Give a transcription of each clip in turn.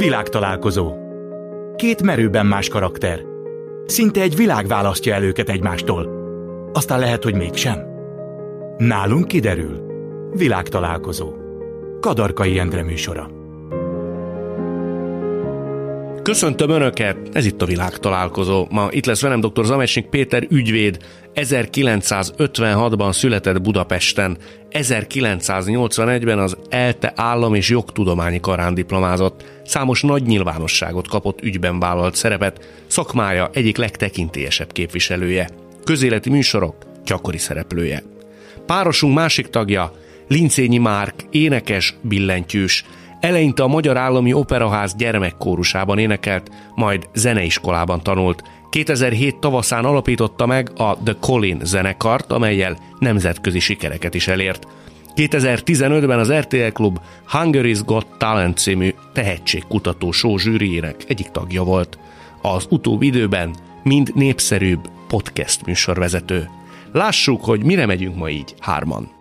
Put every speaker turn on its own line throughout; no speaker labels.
Világtalálkozó. Két merőben más karakter. Szinte egy világ választja el őket egymástól. Aztán lehet, hogy mégsem. Nálunk kiderül. Világtalálkozó. Kadarkai Endre műsora.
Köszöntöm Önöket, ez itt a világtalálkozó. Ma itt lesz velem dr. Zamesnik Péter ügyvéd, 1956-ban született Budapesten, 1981-ben az ELTE állam és jogtudományi karán diplomázott, számos nagy nyilvánosságot kapott ügyben vállalt szerepet, szakmája egyik legtekintélyesebb képviselője, közéleti műsorok gyakori szereplője. Párosunk másik tagja, Lincényi Márk, énekes, billentyűs, Eleinte a Magyar Állami Operaház gyermekkórusában énekelt, majd zeneiskolában tanult. 2007 tavaszán alapította meg a The Colin zenekart, amelyel nemzetközi sikereket is elért. 2015-ben az RTL Klub Hungary's Got Talent című tehetségkutató show zsűriének egyik tagja volt. Az utóbbi időben mind népszerűbb podcast műsorvezető. Lássuk, hogy mire megyünk ma így hárman.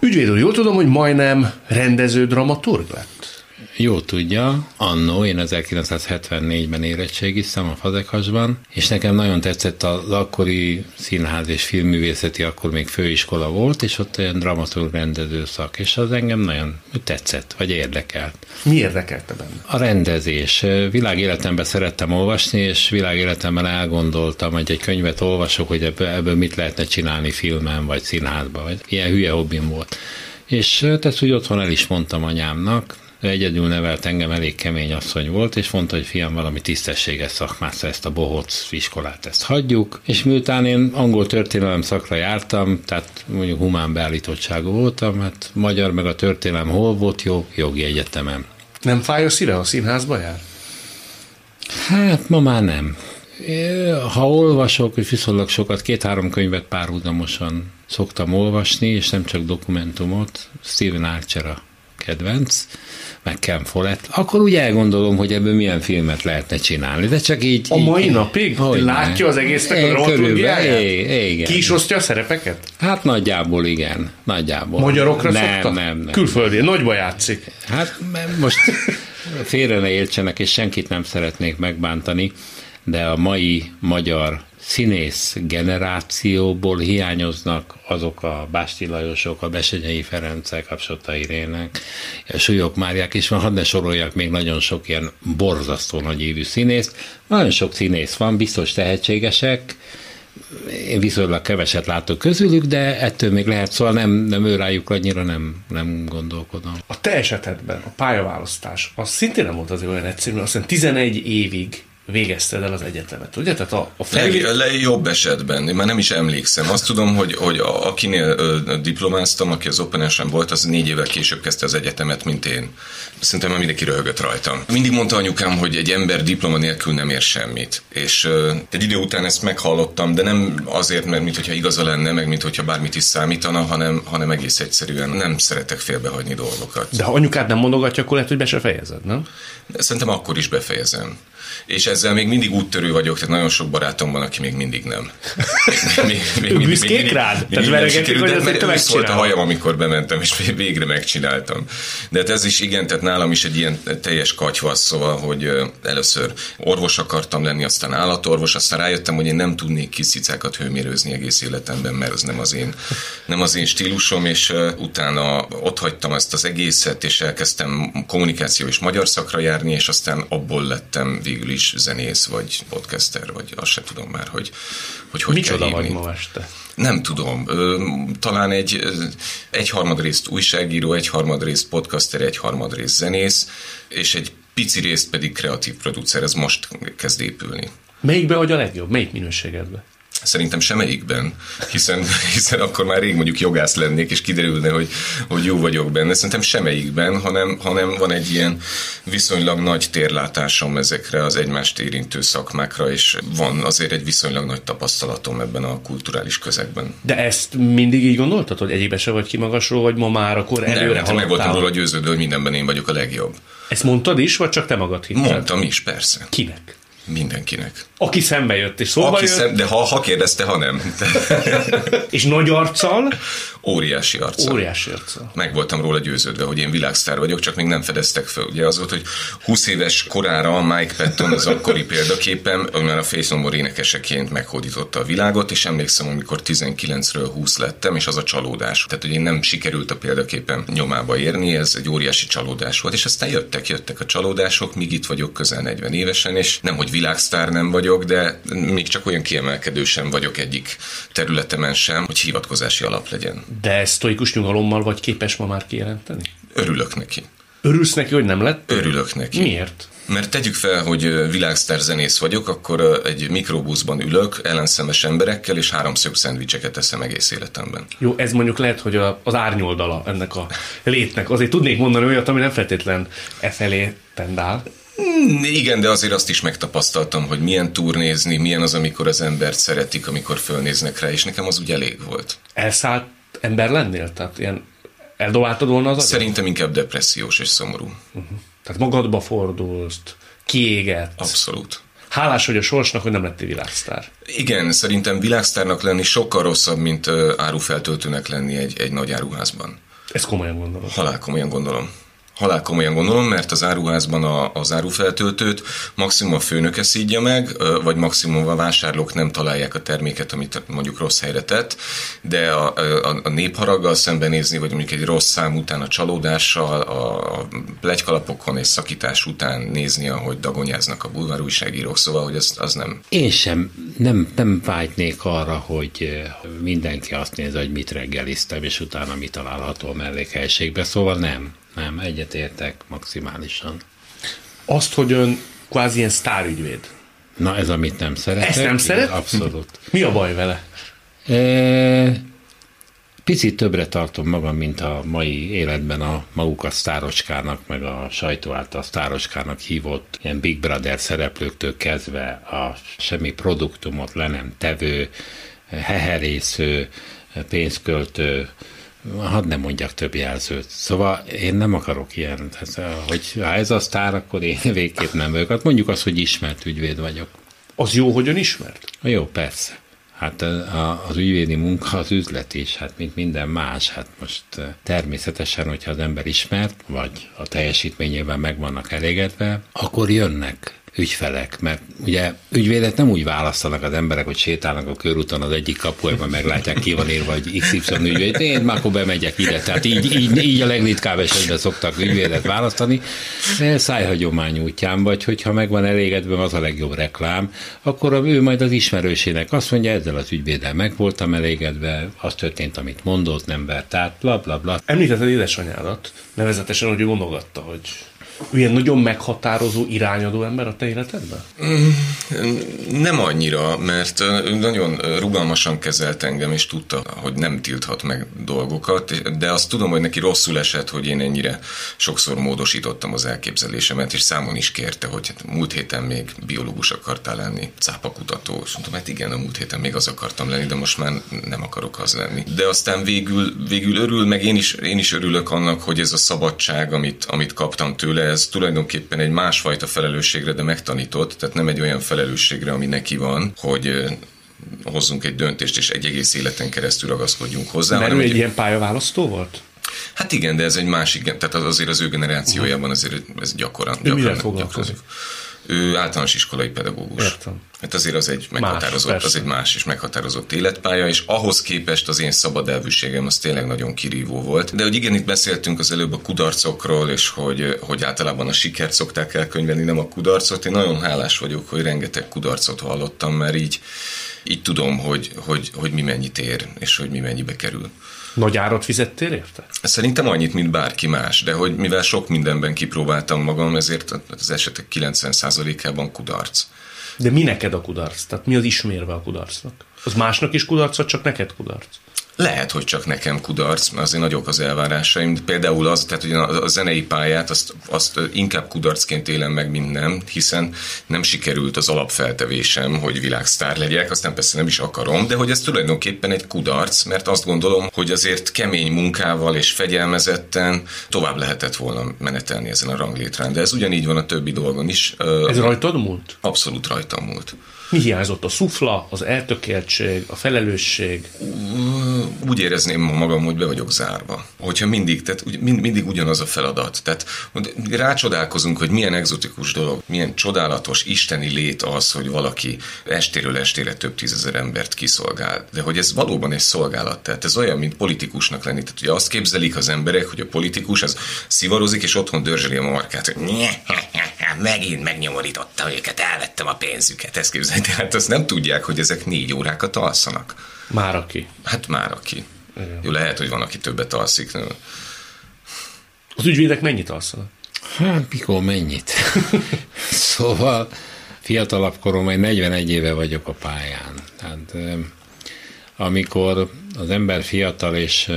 Ügyvéd úr, jól tudom, hogy majdnem rendező dramaturg lett?
Jó tudja, annó én 1974-ben érettségiztem a Fazekasban, és nekem nagyon tetszett az akkori színház és filmművészeti, akkor még főiskola volt, és ott olyan dramaturg rendező szak, és az engem nagyon tetszett, vagy érdekelt.
Mi érdekelte benne?
A rendezés. Világéletemben szerettem olvasni, és világéletemben elgondoltam, hogy egy könyvet olvasok, hogy ebből, ebből mit lehetne csinálni filmen, vagy színházban, vagy ilyen hülye hobbim volt. És ezt úgy otthon el is mondtam anyámnak, ő egyedül nevelt engem, elég kemény asszony volt, és mondta, hogy fiam, valami tisztességes szakmát, ezt a bohóc iskolát, ezt hagyjuk. És miután én angol történelem szakra jártam, tehát mondjuk humán beállítottságú voltam, hát magyar meg a történelem hol volt jó? Jogi egyetemen.
Nem fáj a szíve, a színházba jár?
Hát ma már nem. Ha olvasok, és viszonylag sokat, két-három könyvet párhuzamosan szoktam olvasni, és nem csak dokumentumot, Steven Archer a kedvenc, meg Ken Follett, akkor úgy elgondolom, hogy ebből milyen filmet lehetne csinálni, de csak így...
A mai
így,
napig? Hogy Látja ne. az egésznek a dramaturgiáját?
Igen.
Ki is osztja a szerepeket?
Hát nagyjából igen, nagyjából.
Magyarokra
nem,
szokta?
Nem, nem.
Külföldi, nagyba játszik.
Hát most félre ne értsenek, és senkit nem szeretnék megbántani, de a mai magyar színész generációból hiányoznak azok a Básti Lajosok, a Besenyei Ferencek, a Sota Irének, a Súlyok Máriák is van, hadd ne soroljak még nagyon sok ilyen borzasztó nagy évű színészt. Nagyon sok színész van, biztos tehetségesek, én viszonylag keveset látok közülük, de ettől még lehet, szóval nem, nem ő rájuk annyira nem, nem gondolkodom.
A te esetedben a pályaválasztás, az szintén nem volt azért olyan egyszerű, azt hiszem 11 évig végezted el az egyetemet, ugye? Tehát a, a
felvé... le, le, jobb esetben, én már nem is emlékszem. Azt tudom, hogy, hogy a, akinél ö, diplomáztam, aki az open volt, az négy évvel később kezdte az egyetemet, mint én. Szerintem már mindenki röhögött rajtam. Mindig mondta anyukám, hogy egy ember diploma nélkül nem ér semmit. És ö, egy idő után ezt meghallottam, de nem azért, mert mintha igaza lenne, meg mintha bármit is számítana, hanem, hanem egész egyszerűen nem szeretek félbehagyni dolgokat.
De ha anyukád nem mondogatja, akkor lehet, hogy be se fejezed, nem?
Szerintem akkor is befejezem és ezzel még mindig úttörő vagyok, tehát nagyon sok barátom van, aki még mindig nem.
Még, még, még, büszkék még, rád?
Még, tehát sikerült, hogy mert ő szólt a hajam, amikor bementem, és végre megcsináltam. De hát ez is igen, tehát nálam is egy ilyen teljes katyvasz, szóval, hogy először orvos akartam lenni, aztán állatorvos, aztán rájöttem, hogy én nem tudnék kis cicákat hőmérőzni egész életemben, mert az nem az én, nem az én stílusom, és utána ott hagytam ezt az egészet, és elkezdtem kommunikáció és magyar szakra járni, és aztán abból lettem végül is zenész, vagy podcaster, vagy azt se tudom már, hogy hogy, hogy
Micsoda
kell
vagy ma este?
Nem tudom. Talán egy, egy harmadrészt újságíró, egy harmadrészt podcaster, egy harmadrészt zenész, és egy pici részt pedig kreatív producer, ez most kezd épülni.
Melyikbe vagy a legjobb? Melyik minőségedben?
Szerintem semmelyikben, hiszen, hiszen akkor már rég mondjuk jogász lennék, és kiderülne, hogy, hogy jó vagyok benne. Szerintem semmelyikben, hanem, hanem van egy ilyen viszonylag nagy térlátásom ezekre az egymást érintő szakmákra, és van azért egy viszonylag nagy tapasztalatom ebben a kulturális közegben.
De ezt mindig így gondoltad, hogy egyikbe se vagy kimagasról, vagy ma már akkor előre
Nem, meg voltam róla győződő, hogy mindenben én vagyok a legjobb.
Ezt mondtad is, vagy csak te magad hitted?
Mondtam is, persze.
Kinek?
Mindenkinek.
Aki szembe jött és szóba
Aki
jött.
Szem, de ha, ha kérdezte, ha nem.
és nagy arccal?
Óriási arca.
Óriási arca.
Meg voltam róla győződve, hogy én világsztár vagyok, csak még nem fedeztek fel. Ugye az volt, hogy 20 éves korára Mike Patton az akkori példaképpen, már a Face No More énekeseként meghódította a világot, és emlékszem, amikor 19-ről 20 lettem, és az a csalódás. Tehát, hogy én nem sikerült a példaképpen nyomába érni, ez egy óriási csalódás volt, és aztán jöttek, jöttek a csalódások, míg itt vagyok közel 40 évesen, és nem, hogy világsztár nem vagyok, de még csak olyan kiemelkedő sem vagyok egyik területemen sem, hogy hivatkozási alap legyen.
De sztoikus nyugalommal vagy képes ma már kijelenteni?
Örülök neki.
Örülsz neki, hogy nem lett?
Örülök neki.
Miért?
Mert tegyük fel, hogy világsztár zenész vagyok, akkor egy mikrobuszban ülök ellenszemes emberekkel, és háromszög szendvicseket eszem egész életemben.
Jó, ez mondjuk lehet, hogy az árnyoldala ennek a létnek. Azért tudnék mondani olyat, ami nem feltétlen e felé tendál.
Hmm, igen, de azért azt is megtapasztaltam, hogy milyen turnézni, milyen az, amikor az embert szeretik, amikor fölnéznek rá, és nekem az úgy elég volt.
Elszállt ember lennél? Tehát ilyen eldobáltad volna az
Szerintem inkább depressziós és szomorú.
Uh-huh. Tehát magadba fordulsz, kiégett.
Abszolút.
Hálás hogy a sorsnak, hogy nem lettél világsztár.
Igen, szerintem világsztárnak lenni sokkal rosszabb, mint árufeltöltőnek lenni egy, egy nagy áruházban.
Ezt komolyan gondolom.
Halál komolyan gondolom halál komolyan gondolom, mert az áruházban a, az árufeltöltőt maximum a főnöke szídja meg, vagy maximum a vásárlók nem találják a terméket, amit mondjuk rossz helyre tett, de a, a, a népharaggal szembenézni, vagy mondjuk egy rossz szám után a csalódással, a plegykalapokon és szakítás után nézni, ahogy dagonyáznak a bulvár újságírók, szóval, hogy az, az nem.
Én sem nem, nem vágynék arra, hogy mindenki azt nézze, hogy mit reggeliztem, és utána mi található a mellékhelyiségbe, szóval nem. Nem, egyetértek maximálisan.
Azt, hogy ön kvázi ilyen sztárügyvéd.
Na ez, amit nem szeretek.
Ezt nem szeret?
Abszolút.
Mi a baj vele?
E, picit többre tartom magam, mint a mai életben a maguk a sztárocskának, meg a sajtó által sztárocskának hívott ilyen Big Brother szereplőktől kezdve a semmi produktumot le nem tevő, heherésző, pénzköltő, hadd nem mondjak több jelzőt. Szóval én nem akarok ilyen, tehát, hogy ha ez a sztár, akkor én végképp nem vagyok. Hát mondjuk azt, hogy ismert ügyvéd vagyok.
Az jó, hogy ön ismert?
Jó, persze. Hát az ügyvédi munka az üzlet is, hát mint minden más. Hát most természetesen, hogyha az ember ismert, vagy a teljesítményében meg vannak elégedve, akkor jönnek ügyfelek, mert ugye ügyvédet nem úgy választanak az emberek, hogy sétálnak a körúton az egyik kapuában, meglátják ki van írva, hogy XY ügyvéd, én már akkor bemegyek ide. Tehát így, így, így a legritkább esetben szoktak ügyvédet választani. Szájhagyomány útján, vagy hogyha meg van elégedve, az a legjobb reklám, akkor ő majd az ismerősének azt mondja, ezzel az ügyvéddel meg voltam elégedve, az történt, amit mondott, nem vert át, bla bla bla.
Említetted édesanyádat, nevezetesen, hogy ő mondogatta, hogy ilyen nagyon meghatározó, irányadó ember a te életedben?
Nem annyira, mert nagyon rugalmasan kezelt engem, és tudta, hogy nem tilthat meg dolgokat, de azt tudom, hogy neki rosszul esett, hogy én ennyire sokszor módosítottam az elképzelésemet, és számon is kérte, hogy hát múlt héten még biológus akartál lenni, cápakutató, és mondtam, hát igen, a múlt héten még az akartam lenni, de most már nem akarok az lenni. De aztán végül, végül örül, meg én is, én is örülök annak, hogy ez a szabadság, amit, amit kaptam tőle, ez tulajdonképpen egy másfajta felelősségre, de megtanított, tehát nem egy olyan felelősségre, ami neki van, hogy hozzunk egy döntést, és egy egész életen keresztül ragaszkodjunk hozzá.
Mert ő egy, egy ilyen pályaválasztó volt?
Hát igen, de ez egy másik, tehát azért az ő generációjában azért ez gyakran,
gyakran, gyakran
ő általános iskolai pedagógus.
Értem.
Hát azért az egy meghatározott, más, az egy más és meghatározott életpálya, és ahhoz képest az én szabad elvűségem az tényleg nagyon kirívó volt. De hogy igen, itt beszéltünk az előbb a kudarcokról, és hogy, hogy általában a sikert szokták elkönyvelni, nem a kudarcot. Én nagyon hálás vagyok, hogy rengeteg kudarcot hallottam, mert így, így tudom, hogy, hogy, hogy mi mennyit ér, és hogy mi mennyibe kerül.
Nagy árat fizettél érte?
Szerintem annyit, mint bárki más, de hogy mivel sok mindenben kipróbáltam magam, ezért az esetek 90%-ában kudarc.
De mi neked a kudarc? Tehát mi az ismérve a kudarcnak? Az másnak is kudarc, vagy csak neked kudarc?
Lehet, hogy csak nekem kudarc, mert azért nagyok az elvárásaim. De például az, tehát hogy a zenei pályát azt, azt inkább kudarcként élem meg, mint nem, hiszen nem sikerült az alapfeltevésem, hogy világsztár legyek, aztán persze nem is akarom, de hogy ez tulajdonképpen egy kudarc, mert azt gondolom, hogy azért kemény munkával és fegyelmezetten tovább lehetett volna menetelni ezen a ranglétrán. De ez ugyanígy van a többi dolgon is.
Ez rajtad múlt?
Abszolút rajtam múlt.
Mi hiányzott? A szufla, az eltökéltség, a felelősség?
Úgy érezném magam, hogy be vagyok zárva. Hogyha mindig, tehát mind, mindig ugyanaz a feladat. Tehát rácsodálkozunk, hogy milyen egzotikus dolog, milyen csodálatos, isteni lét az, hogy valaki estéről estére több tízezer embert kiszolgál. De hogy ez valóban egy szolgálat, tehát ez olyan, mint politikusnak lenni. Tehát ugye azt képzelik az emberek, hogy a politikus az szivarozik, és otthon dörzseli a markát, hogy megint megnyomorította őket, elvettem a pénzüket. Ezt képzelik. Tehát azt nem tudják, hogy ezek négy órákat alszanak.
Már aki.
Hát már aki. Igen. Jó, lehet, hogy van, aki többet alszik.
Az ügyvédek mennyit alszanak?
Hát, mikor mennyit? szóval fiatalabb korom, majd 41 éve vagyok a pályán. Tehát amikor az ember fiatal és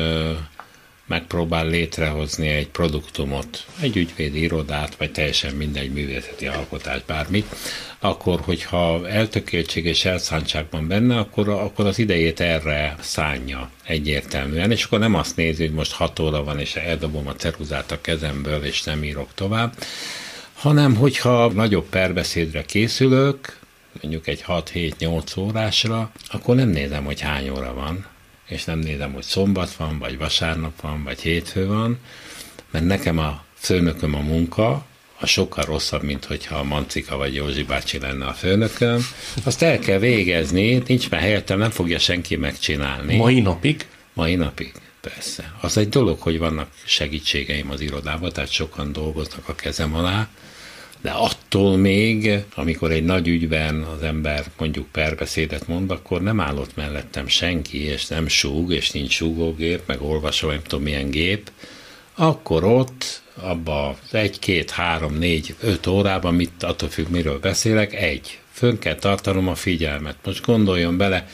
megpróbál létrehozni egy produktumot, egy ügyvédi irodát, vagy teljesen mindegy művészeti alkotás, bármit, akkor, hogyha eltökéltség és elszántság van benne, akkor, akkor az idejét erre szánja egyértelműen, és akkor nem azt nézi, hogy most hat óra van, és eldobom a ceruzát a kezemből, és nem írok tovább, hanem hogyha nagyobb perbeszédre készülök, mondjuk egy 6-7-8 órásra, akkor nem nézem, hogy hány óra van, és nem nézem, hogy szombat van, vagy vasárnap van, vagy hétfő van, mert nekem a főnököm a munka, a sokkal rosszabb, mint hogyha a Mancika vagy Józsi bácsi lenne a főnököm. Azt el kell végezni, nincs már helyettem, nem fogja senki megcsinálni.
Mai napig?
Mai napig, persze. Az egy dolog, hogy vannak segítségeim az irodában, tehát sokan dolgoznak a kezem alá, de attól még, amikor egy nagy ügyben az ember mondjuk perbeszédet mond, akkor nem állott mellettem senki, és nem súg, és nincs súgógép, meg olvasó, nem tudom milyen gép, akkor ott abba egy, két, három, négy, öt órában, mit attól függ, miről beszélek, egy. Fönn kell tartanom a figyelmet. Most gondoljon bele,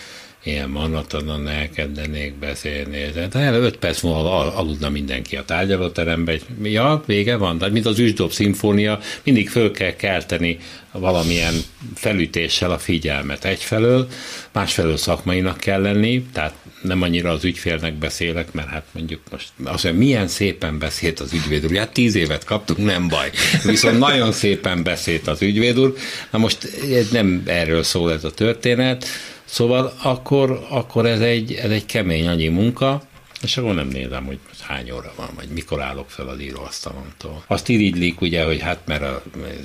ilyen manatalan elkezdenék beszélni. El öt perc múlva aludna mindenki a tárgyalóterembe. Ja, vége van, de mint az üsdob szimfónia, mindig föl kell kelteni valamilyen felütéssel a figyelmet egyfelől, másfelől szakmainak kell lenni, tehát nem annyira az ügyfélnek beszélek, mert hát mondjuk most azt mondja, milyen szépen beszélt az ügyvéd úr. Hát tíz évet kaptunk, nem baj. Viszont nagyon szépen beszélt az ügyvéd úr. Na most nem erről szól ez a történet, Szóval akkor, akkor ez, egy, ez egy kemény annyi munka, és akkor nem nézem, hogy hány óra van, vagy mikor állok fel az íróasztalomtól. Azt irigylik ugye, hogy hát mert a,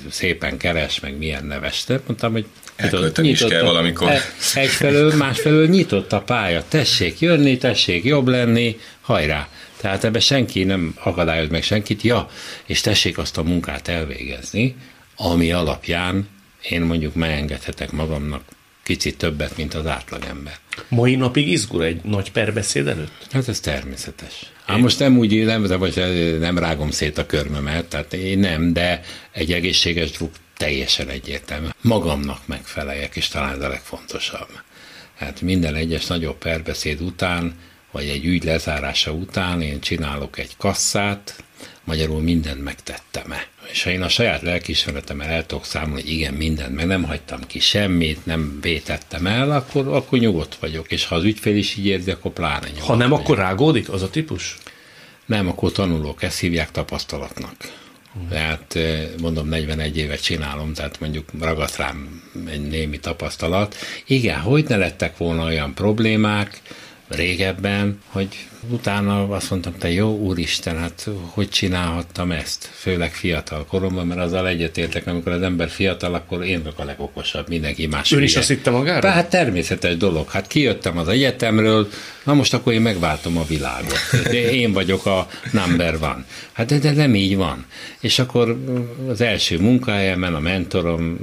szépen keres, meg milyen neves. De mondtam, hogy
Elkölteni is kell valamikor. E,
egyfelől, másfelől nyitott a pálya. Tessék jönni, tessék jobb lenni, hajrá. Tehát ebbe senki nem akadályoz meg senkit, ja, és tessék azt a munkát elvégezni, ami alapján én mondjuk megengedhetek magamnak kicsit többet, mint az átlagember.
Mai napig izgul egy nagy perbeszéd előtt?
Hát ez természetes. Hát most nem úgy élem, de vagy nem rágom szét a körmömet, tehát én nem, de egy egészséges druk teljesen egyértelmű. Magamnak megfeleljek, és talán ez a legfontosabb. Hát minden egyes nagyobb perbeszéd után, vagy egy ügy lezárása után én csinálok egy kasszát, magyarul mindent megtettem-e. És ha én a saját lelkiismeretemmel el tudok számolni, hogy igen, mindent, meg nem hagytam ki semmit, nem vétettem el, akkor, akkor nyugodt vagyok. És ha az ügyfél is így érzi, akkor pláne nyugodt
Ha nem,
vagyok.
akkor rágódik az a típus?
Nem, akkor tanulok, ezt hívják tapasztalatnak. Tehát eh, mondom, 41 évet csinálom, tehát mondjuk ragadt rám egy némi tapasztalat. Igen, hogy ne lettek volna olyan problémák régebben, hogy utána azt mondtam, te jó úristen, hát hogy csinálhattam ezt? Főleg fiatal koromban, mert azzal egyetértek, amikor az ember fiatal, akkor én vagyok a legokosabb, mindenki más.
Ön is azt hitte magára?
Hát természetes dolog. Hát kijöttem az egyetemről, na most akkor én megváltom a világot. Én vagyok a number one. Hát de, de nem így van. És akkor az első munkahelyemen a mentorom,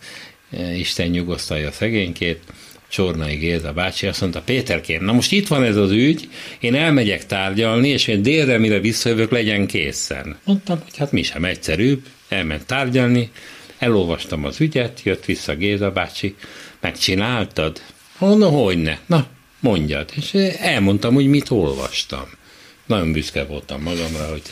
Isten nyugosztalja a szegénykét, Csornai Géza bácsi azt mondta, Péterkém, na most itt van ez az ügy, én elmegyek tárgyalni, és én délre, mire visszajövök, legyen készen. Mondtam, hogy hát mi sem egyszerűbb, elment tárgyalni, elolvastam az ügyet, jött vissza Géza bácsi, megcsináltad? Mondom, hogy ne. Na, mondjad. És elmondtam, hogy mit olvastam. Nagyon büszke voltam magamra, hogy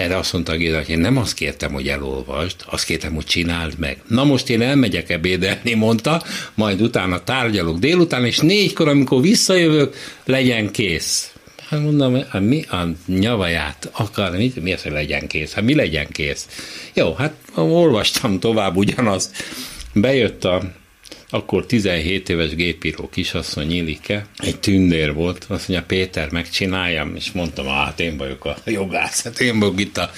erre azt mondta Géza, hogy én nem azt kértem, hogy elolvasd, azt kértem, hogy csináld meg. Na most én elmegyek ebédelni, mondta, majd utána tárgyalok délután, és négykor, amikor visszajövök, legyen kész. Hát mondom, hát mi a nyavaját akar, mi, mi az, hogy legyen kész? Hát mi legyen kész? Jó, hát olvastam tovább ugyanazt. Bejött a akkor 17 éves gépíró kisasszony Ilike, egy tündér volt, azt mondja, Péter, megcsináljam, és mondtam, hát én vagyok a jogász, hát én vagyok itt a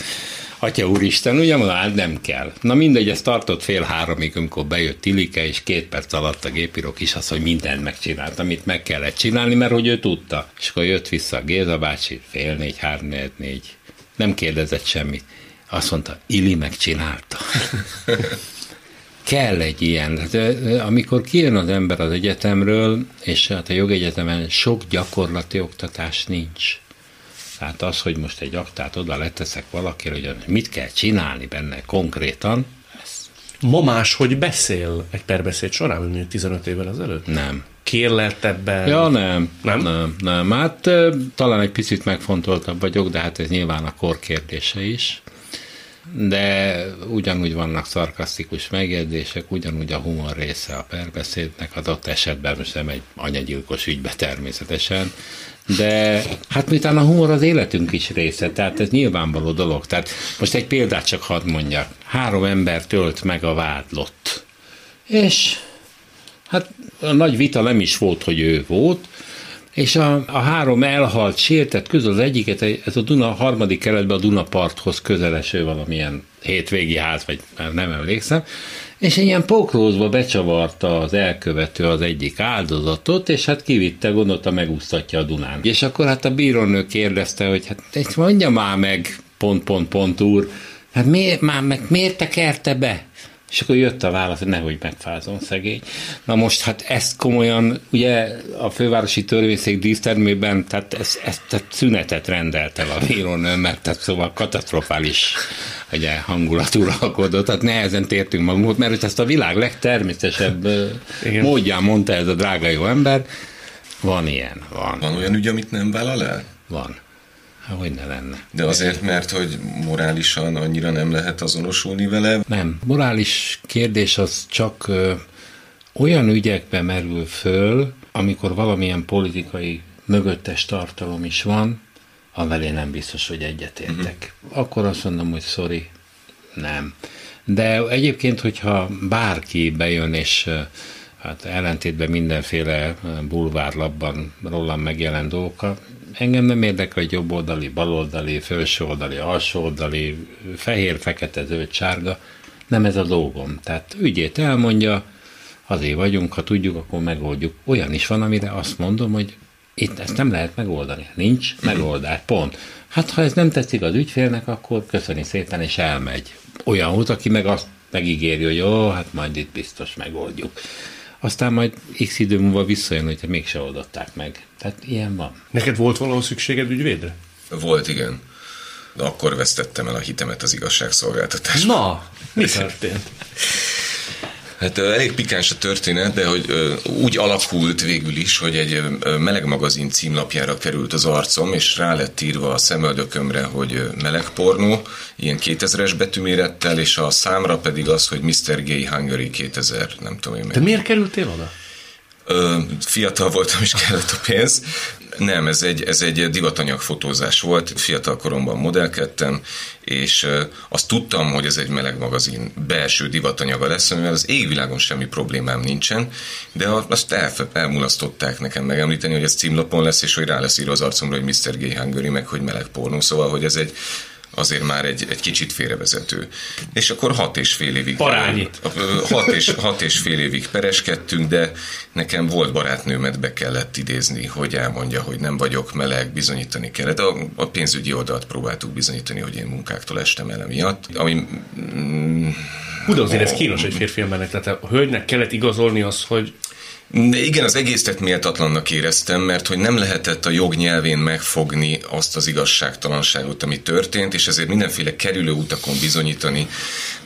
Atya úristen, ugye mondom, hát nem kell. Na mindegy, ez tartott fél háromig, amikor bejött Ilike, és két perc alatt a gépíró hogy mindent megcsinált, amit meg kellett csinálni, mert hogy ő tudta. És akkor jött vissza a Géza bácsi, fél négy, három, négy, négy. Nem kérdezett semmit. Azt mondta, Ili megcsinálta. kell egy ilyen. Hát, amikor kijön az ember az egyetemről, és hát a jogegyetemen sok gyakorlati oktatás nincs. Tehát az, hogy most egy aktát oda leteszek valakire, hogy mit kell csinálni benne konkrétan, ez...
Ma más, hogy beszél egy perbeszéd során, mint 15 évvel ezelőtt?
Nem.
Kérlettebben?
Ja, nem. Nem? Nem, nem. Hát talán egy picit megfontoltabb vagyok, de hát ez nyilván a kor kérdése is de ugyanúgy vannak szarkasztikus megjegyzések, ugyanúgy a humor része a perbeszédnek, adott esetben most nem egy anyagyilkos ügybe természetesen, de hát miután a humor az életünk is része, tehát ez nyilvánvaló dolog. Tehát most egy példát csak hadd mondjak. Három ember tölt meg a vádlott. És hát a nagy vita nem is volt, hogy ő volt, és a, a három elhalt sértett közül az egyiket, ez a Duna harmadik keretben a Dunaparthoz közeleső valamilyen hétvégi ház, vagy már nem emlékszem, és ilyen pokrózba becsavarta az elkövető az egyik áldozatot, és hát kivitte, gondolta, megúsztatja a Dunán. És akkor hát a bírónő kérdezte, hogy hát mondja már meg, pont, pont, pont úr, hát miért, már meg miért tekerte be? És akkor jött a válasz, hogy nehogy megfázom szegény. Na most hát ezt komolyan, ugye a fővárosi törvényszék dísztermében, tehát ezt, ezt tehát szünetet rendelt el a bírónő, mert tehát szóval katasztrofális ugye, hangulat uralkodott, tehát nehezen tértünk magunkhoz, mert hogy ezt a világ legtermészetesebb Igen. módján mondta ez a drága jó ember, van ilyen, van.
Van olyan ügy, amit nem vállal el?
Van. Hát, hogy ne lenne.
De azért, mert hogy morálisan annyira nem lehet azonosulni vele?
Nem. Morális kérdés az csak ö, olyan ügyekbe merül föl, amikor valamilyen politikai mögöttes tartalom is van, amivel én nem biztos, hogy egyetértek. Uh-huh. Akkor azt mondom, hogy sorry, nem. De egyébként, hogyha bárki bejön és hát ellentétben mindenféle bulvárlapban rólam megjelent dolgokkal, engem nem érdekel, hogy jobboldali, baloldali, felsőoldali, alsóoldali, fehér, fekete, zöld, sárga. Nem ez a dolgom. Tehát ügyét elmondja, azért vagyunk, ha tudjuk, akkor megoldjuk. Olyan is van, amire azt mondom, hogy itt ezt nem lehet megoldani. Nincs megoldás, pont. Hát ha ez nem tetszik az ügyfélnek, akkor köszöni szépen, és elmegy. Olyan út, aki meg azt megígéri, hogy jó, hát majd itt biztos megoldjuk aztán majd x idő múlva visszajön, hogyha mégse oldották meg. Tehát ilyen van.
Neked volt valahol szükséged ügyvédre?
Volt, igen. De akkor vesztettem el a hitemet az igazságszolgáltatásban.
Na, mi történt?
Hát elég pikáns a történet, de hogy úgy alakult végül is, hogy egy meleg magazin címlapjára került az arcom, és rá lett írva a szemöldökömre, hogy meleg pornó, ilyen 2000-es betűmérettel, és a számra pedig az, hogy Mr. Gay Hungary 2000, nem tudom én
meg. De miért kerültél oda?
fiatal voltam, és kellett a pénz. Nem, ez egy, ez egy divatanyag fotózás volt, fiatal koromban modellkedtem, és azt tudtam, hogy ez egy meleg magazin belső divatanyaga lesz, amivel az égvilágon semmi problémám nincsen, de azt el, elmulasztották nekem megemlíteni, hogy ez címlapon lesz, és hogy rá lesz írva az arcomra, hogy Mr. Gay Hungary, meg hogy meleg pornó, szóval, hogy ez egy azért már egy, egy kicsit félrevezető. És akkor hat és fél évig...
Parányit.
Hat és, hat és fél évig pereskedtünk, de nekem volt barátnőmet be kellett idézni, hogy elmondja, hogy nem vagyok meleg, bizonyítani kellett. A, a pénzügyi oldalt próbáltuk bizonyítani, hogy én munkáktól estem el miatt, ami...
Mm, Hú, de azért ez kínos egy férfi embernek, tehát a hölgynek kellett igazolni az, hogy
igen, az egészet méltatlannak éreztem, mert hogy nem lehetett a jog nyelvén megfogni azt az igazságtalanságot, ami történt, és ezért mindenféle kerülő utakon bizonyítani,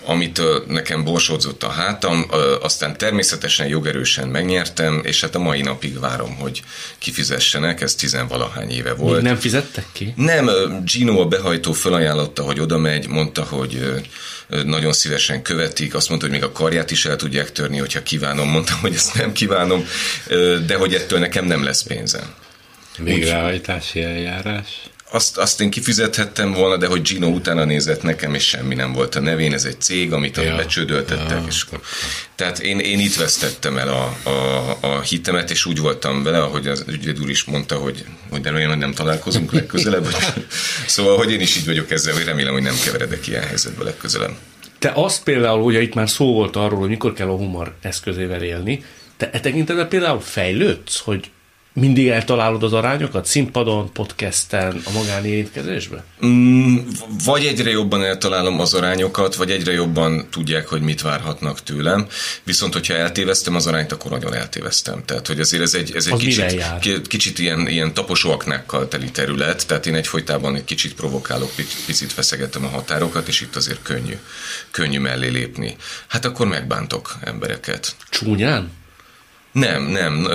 amit nekem borsódzott a hátam, aztán természetesen jogerősen megnyertem, és hát a mai napig várom, hogy kifizessenek, ez tizenvalahány éve volt. Még
nem fizettek ki?
Nem, Gino a behajtó felajánlotta, hogy oda megy, mondta, hogy nagyon szívesen követik, azt mondta, hogy még a karját is el tudják törni, hogyha kívánom. Mondtam, hogy ezt nem kívánom, de hogy ettől nekem nem lesz pénzem.
Végrehajtási eljárás?
Azt, azt én kifizethettem volna, de hogy Gino utána nézett nekem, és semmi nem volt a nevén, ez egy cég, amit ja, becsődöltettek. Ja, és, tehát én, én itt vesztettem el a, a, a hitemet, és úgy voltam vele, ahogy az ügyvéd úr is mondta, hogy, hogy de olyan, nem találkozunk legközelebb. szóval, hogy én is így vagyok ezzel, hogy remélem, hogy nem keveredek ilyen helyzetbe legközelebb.
Te azt például, ugye itt már szó volt arról, hogy mikor kell a humor eszközével élni, te e tekintetben például fejlődsz, hogy mindig eltalálod az arányokat színpadon, podcasten, a magánérintkezésben?
Mm, vagy egyre jobban eltalálom az arányokat, vagy egyre jobban tudják, hogy mit várhatnak tőlem. Viszont, hogyha eltéveztem az arányt, akkor nagyon eltéveztem. Tehát, hogy azért ez egy, ez egy
az
kicsit, kicsit ilyen, ilyen taposóaknákkal teli terület, tehát én egyfolytában egy kicsit provokálok, picit feszegetem a határokat, és itt azért könnyű, könnyű mellé lépni. Hát akkor megbántok embereket.
Csúnyán?
Nem, nem,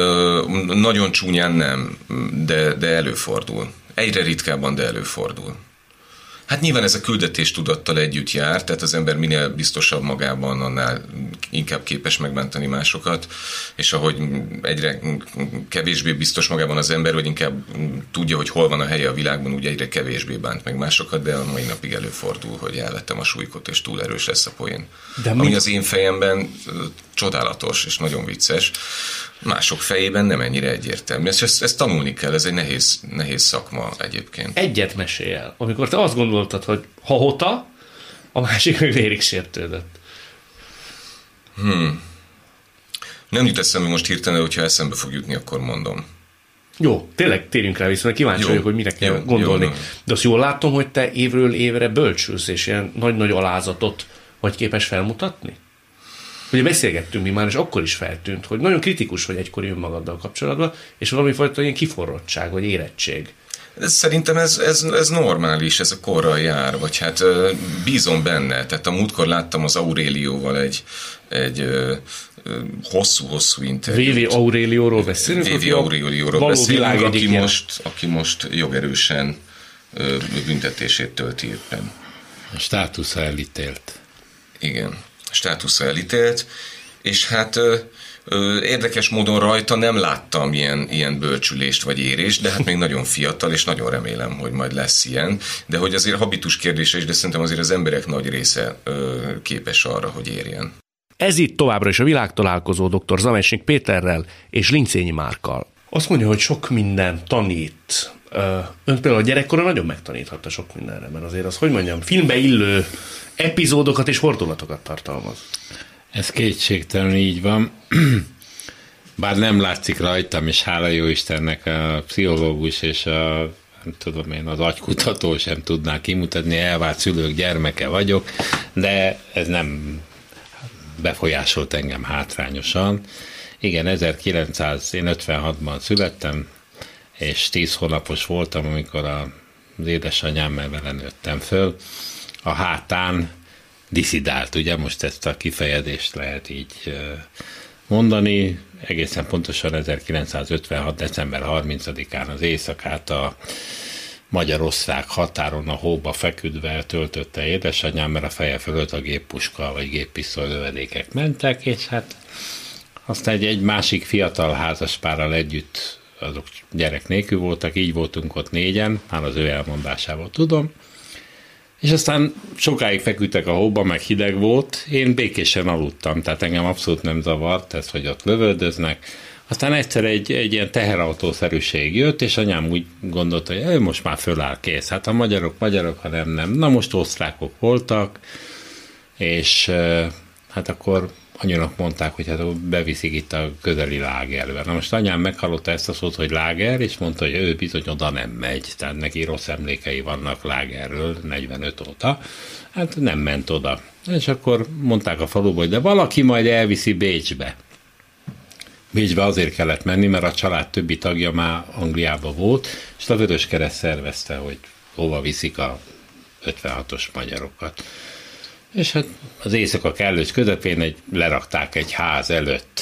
nagyon csúnyán nem, de, de előfordul. Egyre ritkábban, de előfordul. Hát nyilván ez a küldetés tudattal együtt jár, tehát az ember minél biztosabb magában, annál inkább képes megbántani másokat, és ahogy egyre kevésbé biztos magában az ember, vagy inkább tudja, hogy hol van a helye a világban, úgy egyre kevésbé bánt meg másokat, de a mai napig előfordul, hogy elvettem a súlykot, és túl erős lesz a poén. De Ami mit? az én fejemben csodálatos és nagyon vicces, mások fejében nem ennyire egyértelmű. Ezt, ezt, ezt tanulni kell, ez egy nehéz, nehéz szakma egyébként.
Egyet mesél el, amikor te azt gondoltad, hogy ha hota, a másik meg vérig sértődött.
Hmm. Nem jut eszembe most hirtelen, hogyha eszembe fog jutni, akkor mondom.
Jó, tényleg térjünk rá vissza, mert kíváncsi jó, vagyok, hogy mire kell jó, gondolni. Jó, De azt jól látom, hogy te évről évre bölcsülsz, és ilyen nagy-nagy alázatot vagy képes felmutatni? Ugye beszélgettünk mi már, és akkor is feltűnt, hogy nagyon kritikus vagy egykori önmagaddal kapcsolatban, és valami fajta ilyen kiforrottság, vagy érettség.
Ez, szerintem ez, ez, ez normális, ez a korral jár, vagy hát bízom benne. Tehát a múltkor láttam az Aurélióval egy, egy hosszú-hosszú interjút.
VV Aurélióról beszélünk?
VV Aurélióról beszélünk, aki most, aki most jogerősen büntetését tölti éppen.
A státusza elítélt.
Igen státusza elítélt, és hát ö, ö, érdekes módon rajta nem láttam ilyen, ilyen bölcsülést vagy érést, de hát még nagyon fiatal, és nagyon remélem, hogy majd lesz ilyen, de hogy azért habitus kérdése is, de szerintem azért az emberek nagy része ö, képes arra, hogy érjen.
Ez itt továbbra is a világtalálkozó dr. Zamesnik Péterrel és Lincényi Márkkal. Azt mondja, hogy sok minden tanít. Ön például a gyerekkora nagyon megtaníthatta sok mindenre, mert azért az, hogy mondjam, filmbe illő epizódokat és fordulatokat tartalmaz.
Ez kétségtelen így van. Bár nem látszik rajtam, és hála jó Istennek a pszichológus és a nem tudom én, az agykutató sem tudná kimutatni, elvált szülők gyermeke vagyok, de ez nem befolyásolt engem hátrányosan. Igen, 1956-ban születtem, és 10 hónapos voltam, amikor az édesanyámmal vele nőttem föl a hátán diszidált, ugye? Most ezt a kifejezést lehet így mondani, egészen pontosan 1956. december 30-án az éjszakát a magyar-osztrák határon a hóba feküdve töltötte édesanyám, mert a feje fölött a géppuska vagy géppisztoly lövedékek mentek, és hát aztán egy, egy másik fiatal házaspárral együtt azok gyerek nélkül voltak, így voltunk ott négyen, már az ő elmondásával tudom, és aztán sokáig feküdtek a hóba, meg hideg volt, én békésen aludtam, tehát engem abszolút nem zavart ez, hogy ott lövöldöznek. Aztán egyszer egy, egy ilyen teherautószerűség jött, és anyám úgy gondolta, hogy ő most már föláll, kész. Hát a magyarok magyarok, ha nem, nem. Na most osztrákok voltak, és hát akkor anyának mondták, hogy hát beviszik itt a közeli lágerbe. Na most anyám meghallotta ezt a szót, hogy láger, és mondta, hogy ő bizony oda nem megy, tehát neki rossz emlékei vannak lágerről 45 óta. Hát nem ment oda. És akkor mondták a faluba, hogy de valaki majd elviszi Bécsbe. Bécsbe azért kellett menni, mert a család többi tagja már Angliába volt, és a Vörös Kereszt szervezte, hogy hova viszik a 56-os magyarokat. És hát az éjszaka kellős közepén egy, lerakták egy ház előtt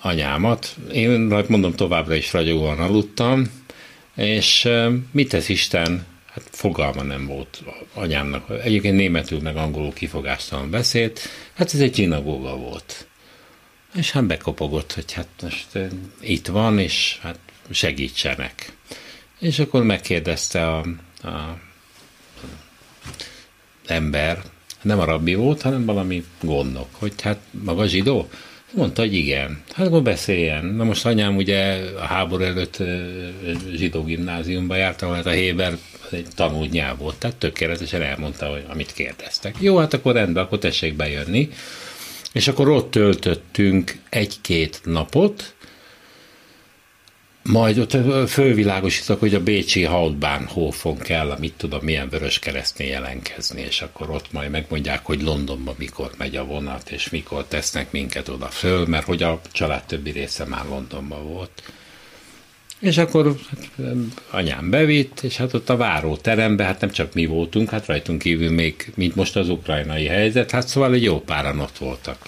anyámat. Én mondom továbbra is ragyogóan aludtam, és mit tesz Isten? Hát fogalma nem volt anyámnak. Egyébként németül meg angolul kifogástalan beszélt. Hát ez egy zsinagóga volt. És hát bekopogott, hogy hát most itt van, és hát segítsenek. És akkor megkérdezte a, a ember, nem a rabbi volt, hanem valami gondok, hogy hát maga zsidó? Mondta, hogy igen. Hát akkor beszéljen. Na most anyám ugye a háború előtt zsidó gimnáziumba járt, ahol hát a Héber egy tanult nyelv volt, tehát tökéletesen elmondta, hogy amit kérdeztek. Jó, hát akkor rendben, akkor tessék bejönni. És akkor ott töltöttünk egy-két napot, majd ott fölvilágosítok, hogy a Bécsi Hautbahnhofon kell, amit tudom, milyen vörös keresztnél jelenkezni, és akkor ott majd megmondják, hogy Londonba mikor megy a vonat, és mikor tesznek minket oda föl, mert hogy a család többi része már Londonba volt. És akkor hát, anyám bevitt, és hát ott a váróteremben, hát nem csak mi voltunk, hát rajtunk kívül még, mint most az ukrajnai helyzet, hát szóval egy jó páran ott voltak.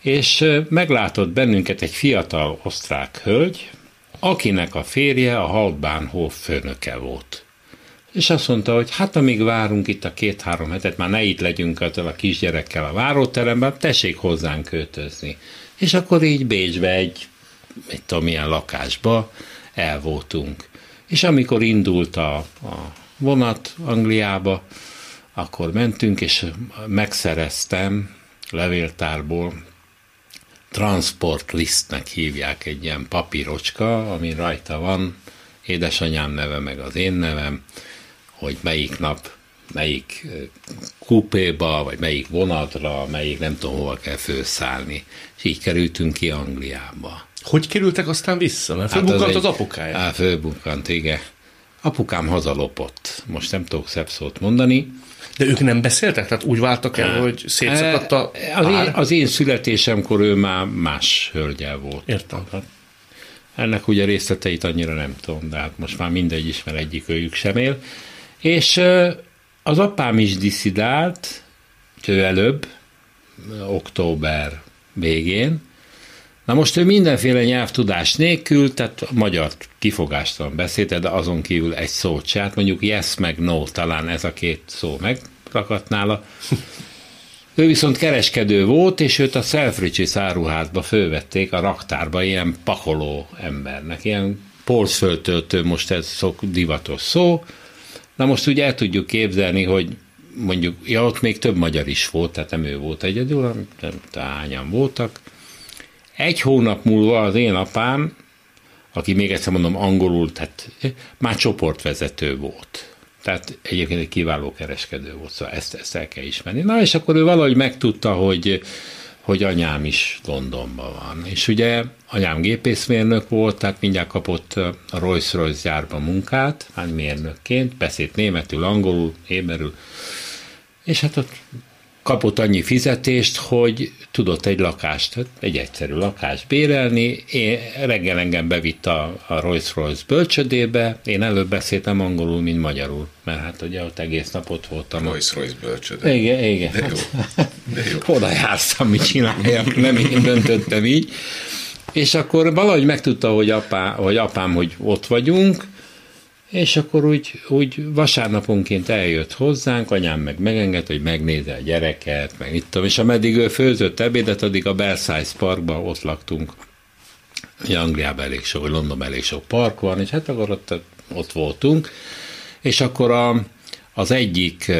És meglátott bennünket egy fiatal osztrák hölgy, akinek a férje a Hauptbahnhof főnöke volt. És azt mondta, hogy hát amíg várunk itt a két-három hetet, már ne itt legyünk a kisgyerekkel a váróteremben, tessék hozzánk költözni. És akkor így Bécsbe egy, egy tudom, milyen lakásba el. És amikor indult a, a vonat Angliába, akkor mentünk, és megszereztem levéltárból transport listnek hívják egy ilyen papírocska, ami rajta van, édesanyám neve, meg az én nevem, hogy melyik nap, melyik kupéba, vagy melyik vonatra, melyik nem tudom hova kell főszállni. És így kerültünk ki Angliába.
Hogy kerültek aztán vissza? Mert fölbukkant hát az, az apukája.
Hát fölbukkant, igen. Apukám hazalopott. Most nem tudok szebb szót mondani.
De ők nem beszéltek? Tehát úgy váltak el, hogy szétszakadt a
az én, az én születésemkor ő már más hölgyel volt.
Értem.
Hát, ennek ugye részleteit annyira nem tudom, de hát most már mindegy is, mert egyik őjük sem él. És az apám is diszidált, ő előbb, október végén, Na most ő mindenféle nyelvtudás nélkül, tehát magyar kifogástalan beszélte, de azon kívül egy szót se, hát mondjuk yes meg no, talán ez a két szó megrakadt nála. Ő viszont kereskedő volt, és őt a Selfridges áruházba fölvették a raktárba ilyen pakoló embernek, ilyen polcföltöltő, most ez szok divatos szó. Na most ugye el tudjuk képzelni, hogy mondjuk, ja, ott még több magyar is volt, tehát nem ő volt egyedül, nem hányan voltak, egy hónap múlva az én apám, aki még egyszer mondom angolul, tehát már csoportvezető volt. Tehát egyébként egy kiváló kereskedő volt, szóval ezt, ezt el kell ismerni. Na, és akkor ő valahogy megtudta, hogy, hogy anyám is Londonban van. És ugye anyám gépészmérnök volt, tehát mindjárt kapott a Rolls-Royce gyárban munkát, hát mérnökként, beszélt németül, angolul, éberül, és hát ott kapott annyi fizetést, hogy tudott egy lakást, hát egy egyszerű lakást bérelni. Én reggel engem bevitt a, a Rolls-Royce bölcsödébe, én előbb beszéltem angolul, mint magyarul, mert hát ugye ott egész nap ott voltam.
Rolls-Royce bölcsödé.
Igen, igen. De jó. De jó. Oda jártam, mit csináljak, nem én döntöttem így. És akkor valahogy megtudta, hogy, apá, hogy apám, hogy ott vagyunk, és akkor úgy, úgy vasárnaponként eljött hozzánk, anyám meg megengedte, hogy megnézze a gyereket, meg itt tudom, és ameddig ő főzött ebédet, addig a Belsize Parkban ott laktunk. Ugye Angliában elég sok, vagy Londonban elég sok park van, és hát akkor ott, ott voltunk, és akkor a, az egyik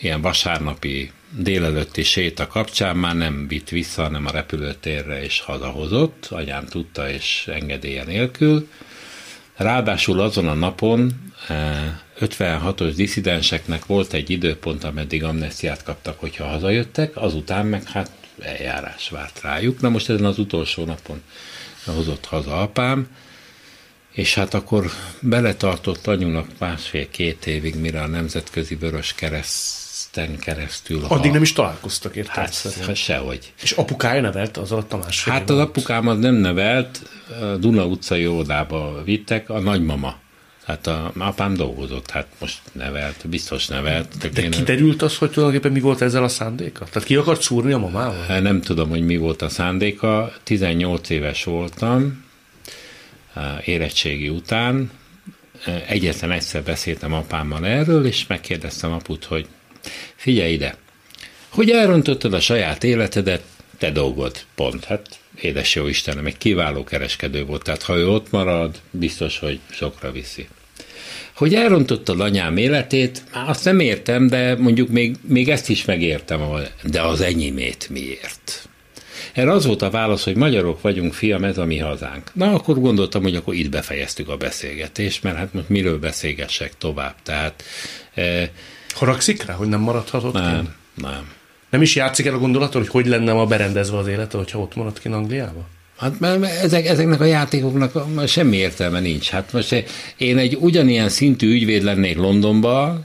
ilyen vasárnapi délelőtti séta kapcsán már nem vitt vissza, hanem a repülőtérre és hazahozott, anyám tudta és engedélye nélkül, Ráadásul azon a napon 56-os eh, diszidenseknek volt egy időpont, ameddig amnestiát kaptak, hogyha hazajöttek, azután meg hát eljárás várt rájuk. Na most ezen az utolsó napon hozott haza apám, és hát akkor beletartott anyunak másfél-két évig, mire a Nemzetközi Vörös Kereszten keresztül...
Addig ha... nem is találkoztak, érted?
Hát, hát sehogy.
És apukája nevelt az a másfél
Hát az apukám az nem nevelt, a Duna utcai óvodába vittek, a nagymama. Hát a apám dolgozott, hát most nevelt, biztos nevelt.
De, de kiderült az, hogy tulajdonképpen mi volt ezzel a szándéka? Tehát ki akart szúrni a mamával?
Hát nem tudom, hogy mi volt a szándéka. 18 éves voltam, érettségi után. Egyetlen egyszer beszéltem apámmal erről, és megkérdeztem aput, hogy figyelj ide, hogy elrontottad a saját életedet, te dolgod, pont. Hát édes jó Istenem, egy kiváló kereskedő volt, tehát ha ő ott marad, biztos, hogy sokra viszi. Hogy elrontottad anyám életét, azt nem értem, de mondjuk még, még ezt is megértem, de az enyémét miért? Erre az volt a válasz, hogy magyarok vagyunk, fiam, ez a mi hazánk. Na, akkor gondoltam, hogy akkor itt befejeztük a beszélgetést, mert hát most miről beszélgessek tovább. Tehát...
Eh, Haragszik rá, hogy nem maradhatott
Nem, ki? nem.
Nem is játszik el a gondolaton, hogy hogy lenne ma berendezve az élete, hogyha ott maradt ki Angliába?
Hát mert ezek, ezeknek a játékoknak semmi értelme nincs. Hát most én egy ugyanilyen szintű ügyvéd lennék Londonban,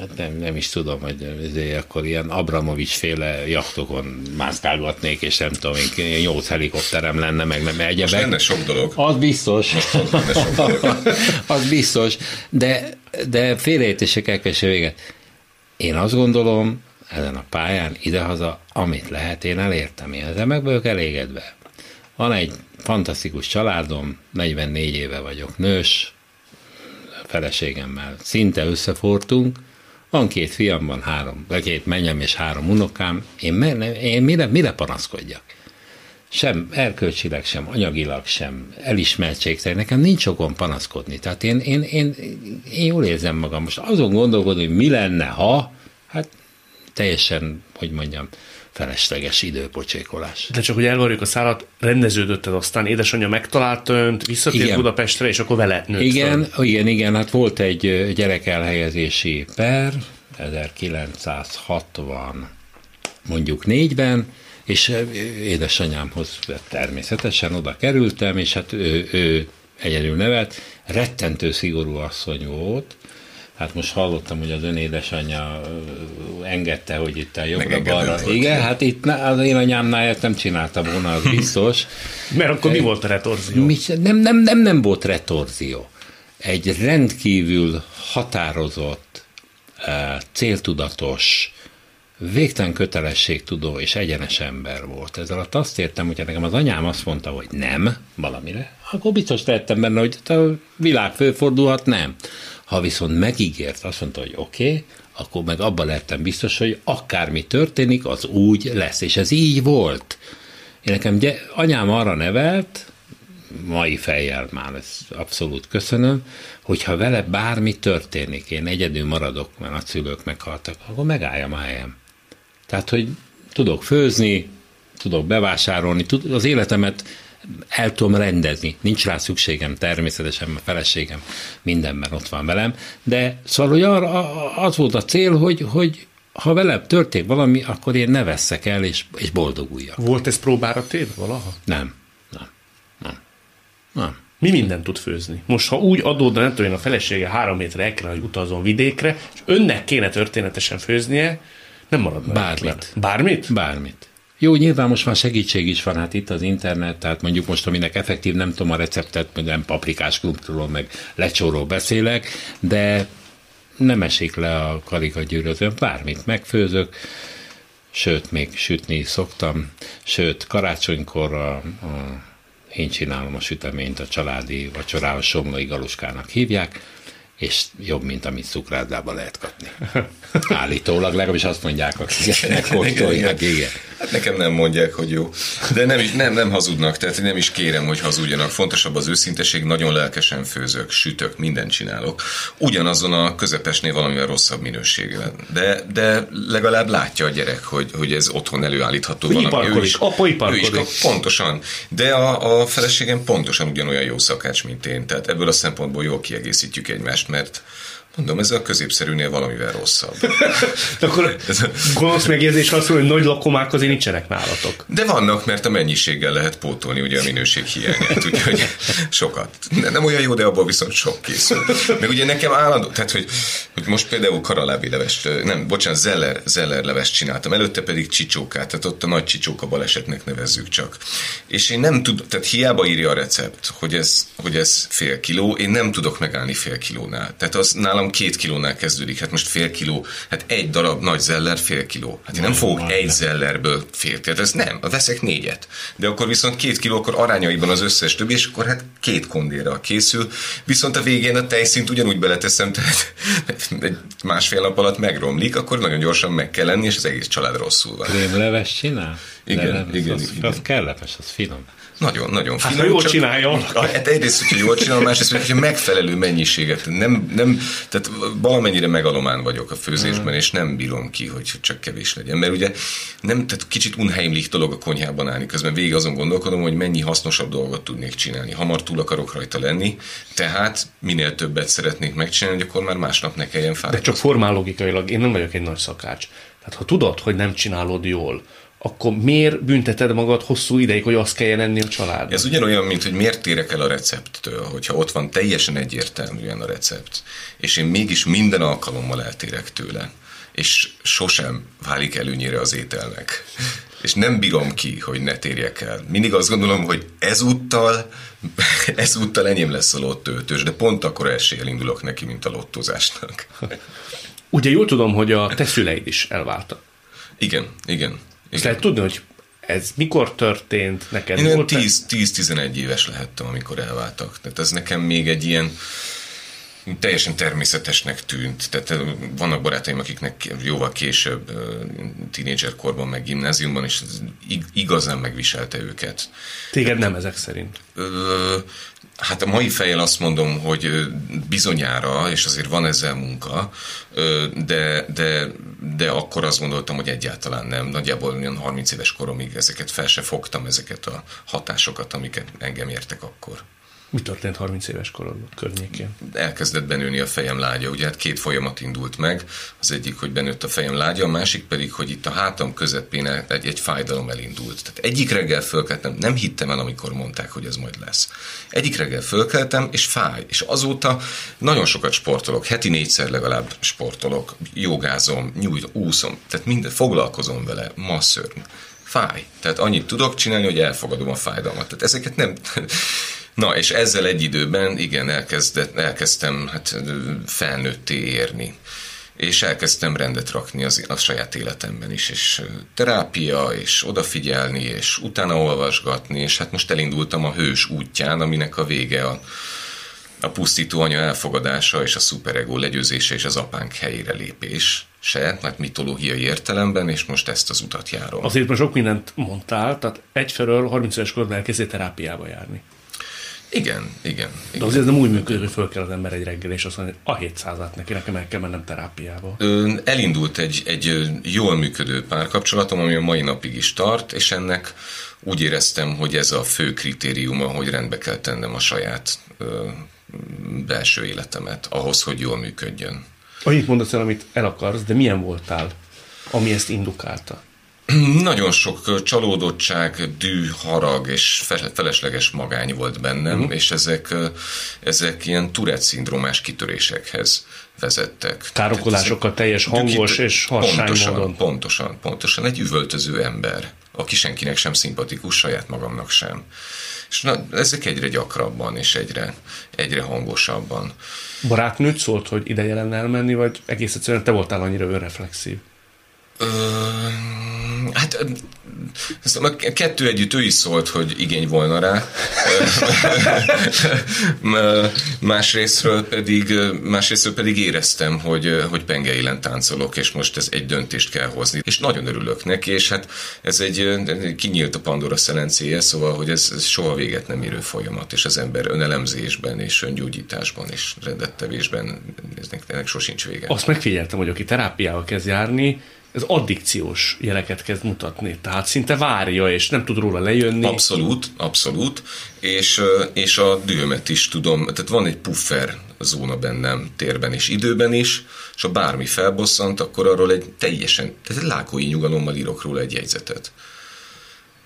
Hát nem, nem is tudom, hogy ezért akkor ilyen Abramovics féle jachtokon mászkálgatnék, és nem tudom, én nyolc helikopterem lenne, meg nem egyebek. Most
lenne sok dolog.
Az biztos. sok dolog. az biztos. De, de félreértések elkeső véget. Én azt gondolom, ezen a pályán idehaza, amit lehet, én elértem. Én ezzel meg vagyok elégedve. Van egy fantasztikus családom, 44 éve vagyok nős, feleségemmel szinte összefortunk, van két fiam, van három, két mennyem és három unokám, én, én mire, mire panaszkodjak? Sem erkölcsileg, sem anyagilag, sem elismertség, nekem nincs okom panaszkodni. Tehát én, én, én, én jól érzem magam. Most azon gondolkodom, hogy mi lenne, ha, hát teljesen, hogy mondjam, felesleges időpocsékolás.
De csak, hogy elvarjuk a szállat, rendeződött ez aztán, édesanyja megtalálta önt, visszatért igen. Budapestre, és akkor vele nőtt
Igen, föl. igen, igen, hát volt egy gyerek elhelyezési per, 1960 mondjuk négyben, és édesanyámhoz természetesen oda kerültem, és hát ő, ő egyedül nevelt, rettentő szigorú asszony volt, Hát most hallottam, hogy az ön édesanyja engedte, hogy itt a jobbra-balra. Igen, hát itt az én anyámnál ezt nem csinálta volna, az biztos.
Mert akkor mi volt a retorzió?
Mi, nem, nem, nem, nem volt retorzió. Egy rendkívül határozott, céltudatos, végtelen kötelességtudó és egyenes ember volt. Ezzel alatt azt értem, hogy nekem az anyám azt mondta, hogy nem valamire, akkor biztos tettem benne, hogy a világ főfordulhat, nem. Ha viszont megígért, azt mondta, hogy oké, okay, akkor meg abban lettem biztos, hogy akármi történik, az úgy lesz. És ez így volt. Én nekem gy- anyám arra nevelt, mai fejjel már ezt abszolút köszönöm, hogyha vele bármi történik, én egyedül maradok, mert a szülők meghaltak, akkor megálljam a helyem. Tehát, hogy tudok főzni, tudok bevásárolni, tud, az életemet el tudom rendezni. Nincs rá szükségem természetesen, mert feleségem mindenben ott van velem, de szóval, hogy arra, az volt a cél, hogy, hogy ha velem történik valami, akkor én ne vesszek el, és, és boldoguljak.
Volt ez próbára téve valaha?
Nem. Nem. Nem. Nem.
Mi mindent tud főzni? Most, ha úgy adódna, nem tudom én, a felesége három el kell, hogy utazon vidékre, és önnek kéne történetesen főznie, nem maradna.
Bármit.
Bármit?
Bármit. Jó, nyilván most már segítség is van, hát itt az internet, tehát mondjuk most, aminek effektív nem tudom a receptet, nem paprikás krumplról, meg lecsóról beszélek, de nem esik le a karikagyűrözőn, bármit megfőzök, sőt, még sütni szoktam, sőt, karácsonykor a, a, én csinálom a süteményt, a családi vacsorához Somlói Galuskának hívják, és jobb, mint amit cukrászdába lehet kapni. Állítólag, legalábbis azt mondják, akik kóstolják, igen.
Hát nekem nem mondják, hogy jó. De nem, is, nem, nem hazudnak, tehát nem is kérem, hogy hazudjanak. Fontosabb az őszinteség, nagyon lelkesen főzök, sütök, mindent csinálok. Ugyanazon a közepesnél valamivel rosszabb minőségben. De, de legalább látja a gyerek, hogy, hogy ez otthon előállítható
hogy valami. Ő is, apa ő is,
pontosan. De a, a feleségem pontosan ugyanolyan jó szakács, mint én. Tehát ebből a szempontból jól kiegészítjük egymást, śmierć. Mondom, ez a középszerűnél valamivel rosszabb.
De akkor gonosz megjegyzés az, hogy nagy lakomák azért nincsenek nálatok.
De vannak, mert a mennyiséggel lehet pótolni ugye a minőség hiányát, úgyhogy sokat. Nem olyan jó, de abból viszont sok készül. Meg ugye nekem állandó, tehát hogy, hogy most például karalábi levest, nem, bocsánat, zeller, zeller levest csináltam, előtte pedig csicsókát, tehát ott a nagy csicsóka balesetnek nevezzük csak. És én nem tudom, tehát hiába írja a recept, hogy ez, hogy ez fél kiló, én nem tudok megállni fél kilónál. Tehát az nálam nálam két kilónál kezdődik, hát most fél kiló, hát egy darab nagy zeller fél kiló. Hát én nem fogok egy zellerből fél kilót, ez nem, veszek négyet. De akkor viszont két kiló, akkor arányaiban az összes többi, és akkor hát két kondéra készül, viszont a végén a tejszint ugyanúgy beleteszem, tehát egy másfél nap alatt megromlik, akkor nagyon gyorsan meg kell lenni, és az egész család rosszul van.
Krémleves csinál?
igen, nem, igen,
az,
igen.
Az kellemes, az finom.
Nagyon, nagyon
finom. Hát, ha jól csinálja.
Hát egyrészt, hogyha jól csinálja, másrészt, hogyha megfelelő mennyiséget. Nem, nem, tehát valamennyire megalomán vagyok a főzésben, hmm. és nem bírom ki, hogy csak kevés legyen. Mert ugye nem, tehát kicsit unheimlich dolog a konyhában állni. Közben végig azon gondolkodom, hogy mennyi hasznosabb dolgot tudnék csinálni. Hamar túl akarok rajta lenni, tehát minél többet szeretnék megcsinálni, hogy akkor már másnap ne kelljen fáradni.
De csak formál logikailag, én nem vagyok egy nagy szakács. Tehát ha tudod, hogy nem csinálod jól, akkor miért bünteted magad hosszú ideig, hogy azt kelljen enni a családnak?
Ez ugyanolyan, mint hogy miért térek el a recepttől, hogyha ott van teljesen egyértelműen a recept, és én mégis minden alkalommal eltérek tőle, és sosem válik előnyire az ételnek. És nem bírom ki, hogy ne térjek el. Mindig azt gondolom, hogy ezúttal, ezúttal enyém lesz a lottőtös, de pont akkor eséllyel indulok neki, mint a lottozásnak.
Ugye jól tudom, hogy a te szüleid is elváltak.
Igen, igen.
És lehet tudni, hogy ez mikor történt neked?
Én volt 10-11 éves lehettem, amikor elváltak. Tehát ez nekem még egy ilyen teljesen természetesnek tűnt. Tehát vannak barátaim, akiknek jóval később, tínédzser korban, meg gimnáziumban, és igazán megviselte őket.
Téged nem ezek szerint?
Hát a mai fejjel azt mondom, hogy bizonyára, és azért van ezzel munka, de, de, de akkor azt gondoltam, hogy egyáltalán nem. Nagyjából olyan 30 éves koromig ezeket fel se fogtam, ezeket a hatásokat, amiket engem értek akkor.
Mi történt 30 éves korod környékén?
Elkezdett benőni a fejem lágya. Ugye hát két folyamat indult meg. Az egyik, hogy benőtt a fejem lágya, a másik pedig, hogy itt a hátam közepén egy, egy fájdalom elindult. Tehát egyik reggel fölkeltem, nem hittem el, amikor mondták, hogy ez majd lesz. Egyik reggel fölkeltem, és fáj. És azóta nagyon sokat sportolok, heti négyszer legalább sportolok, jogázom, nyújt, úszom, tehát minden, foglalkozom vele, masször. Fáj. Tehát annyit tudok csinálni, hogy elfogadom a fájdalmat. Tehát ezeket nem Na, és ezzel egy időben, igen, elkezdett, elkezdtem hát, felnőtté érni és elkezdtem rendet rakni az, a saját életemben is, és terápia, és odafigyelni, és utána olvasgatni, és hát most elindultam a hős útján, aminek a vége a, a pusztító anya elfogadása, és a szuperego legyőzése, és az apánk helyére lépés se, hát mitológiai értelemben, és most ezt az utat járom.
Azért most sok mindent mondtál, tehát egyfelől 30 éves korban elkezdtél terápiába járni.
Igen, igen.
De igen. azért nem úgy működik, hogy föl kell az ember egy reggel, és azt mondja, hogy a 700-át neki, nekem el kell mennem terápiába.
Elindult egy, egy jól működő párkapcsolatom, ami a mai napig is tart, és ennek úgy éreztem, hogy ez a fő kritériuma, hogy rendbe kell tennem a saját ö, belső életemet, ahhoz, hogy jól működjön.
Annyit mondasz el, amit el akarsz, de milyen voltál, ami ezt indukálta?
Nagyon sok csalódottság, dű, harag és felesleges magány volt bennem, uh-huh. és ezek, ezek ilyen Tourette-szindrómás kitörésekhez vezettek.
Károkolásokkal teljes hangos kit- és harsány
pontosan,
módon.
Pontosan, pontosan. Egy üvöltöző ember, aki senkinek sem szimpatikus, saját magamnak sem. És na, ezek egyre gyakrabban és egyre, egyre hangosabban.
Barátnőt szólt, hogy ideje lenne elmenni, vagy egész egyszerűen te voltál annyira önreflexív? Ö,
a kettő együtt ő is szólt, hogy igény volna rá. másrésztről pedig, másrésztről pedig éreztem, hogy, hogy pengeilen táncolok, és most ez egy döntést kell hozni. És nagyon örülök neki, és hát ez egy kinyílt a Pandora szelencéje, szóval, hogy ez, ez soha véget nem érő folyamat, és az ember önelemzésben és öngyógyításban és rendettevésben ennek sosincs vége.
Azt megfigyeltem, hogy aki terápiával kezd járni, ez addikciós jeleket kezd mutatni. Tehát szinte várja, és nem tud róla lejönni.
Abszolút, abszolút. És, és a dühömet is tudom. Tehát van egy puffer zóna bennem térben és időben is, és ha bármi felbosszant, akkor arról egy teljesen, tehát egy lákói nyugalommal írok róla egy jegyzetet.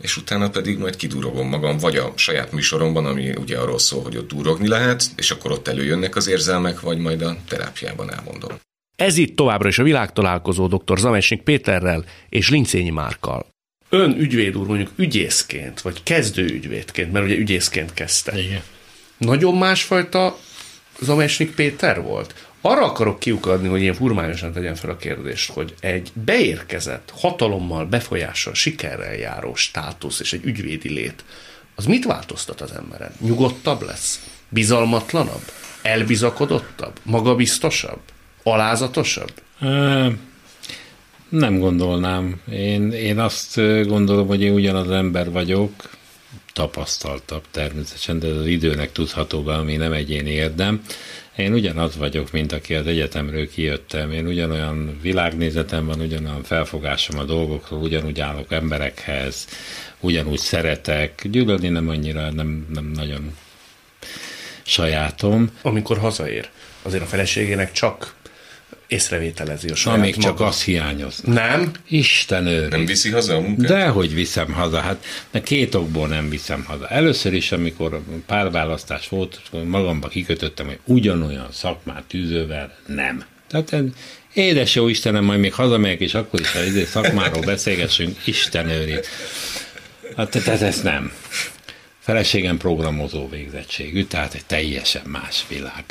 És utána pedig majd kidurogom magam, vagy a saját műsoromban, ami ugye arról szól, hogy ott durogni lehet, és akkor ott előjönnek az érzelmek, vagy majd a terápiában elmondom.
Ez itt továbbra is a világtalálkozó dr. Zamesnik Péterrel és Lincényi Márkkal. Ön ügyvéd úr mondjuk ügyészként, vagy kezdő ügyvédként, mert ugye ügyészként kezdte.
Igen.
Nagyon másfajta Zamesnik Péter volt? Arra akarok kiukadni, hogy ilyen furmányosan tegyen fel a kérdést, hogy egy beérkezett, hatalommal, befolyással, sikerrel járó státusz és egy ügyvédi lét, az mit változtat az emberen? Nyugodtabb lesz? Bizalmatlanabb? Elbizakodottabb? Magabiztosabb? Alázatosabb?
Nem gondolnám. Én, én azt gondolom, hogy én ugyanaz ember vagyok, tapasztaltabb természetesen, de az időnek tudható be, ami nem egyéni érdem. Én ugyanaz vagyok, mint aki az egyetemről kijöttem. Én ugyanolyan világnézetem van, ugyanolyan felfogásom a dolgokról, ugyanúgy állok emberekhez, ugyanúgy szeretek. Gyűlölni nem annyira, nem, nem nagyon sajátom.
Amikor hazaér, azért a feleségének csak észrevételezi a saját
Amíg csak az hiányoz.
Nem?
Isten őri.
Nem viszi haza a munkát?
Dehogy viszem haza. Hát két okból nem viszem haza. Először is, amikor párválasztás volt, magamba kikötöttem, hogy ugyanolyan szakmát tűzővel nem. Tehát édes jó Istenem, majd még hazamegyek, és akkor is a izé szakmáról beszélgessünk, Isten őri. Hát tehát ez nem. Feleségem programozó végzettségű, tehát egy teljesen más világ.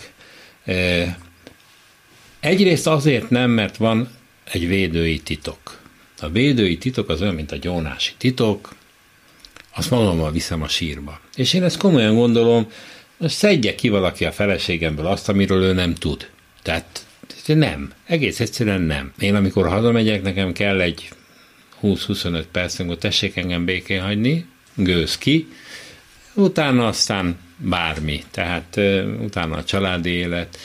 Egyrészt azért nem, mert van egy védői titok. A védői titok az olyan, mint a gyónási titok, azt magammal viszem a sírba. És én ezt komolyan gondolom, most szedje ki valaki a feleségemből azt, amiről ő nem tud. Tehát nem, egész egyszerűen nem. Én amikor hazamegyek, nekem kell egy 20-25 perc, amikor tessék engem békén hagyni, gőz ki, utána aztán bármi, tehát utána a családi élet,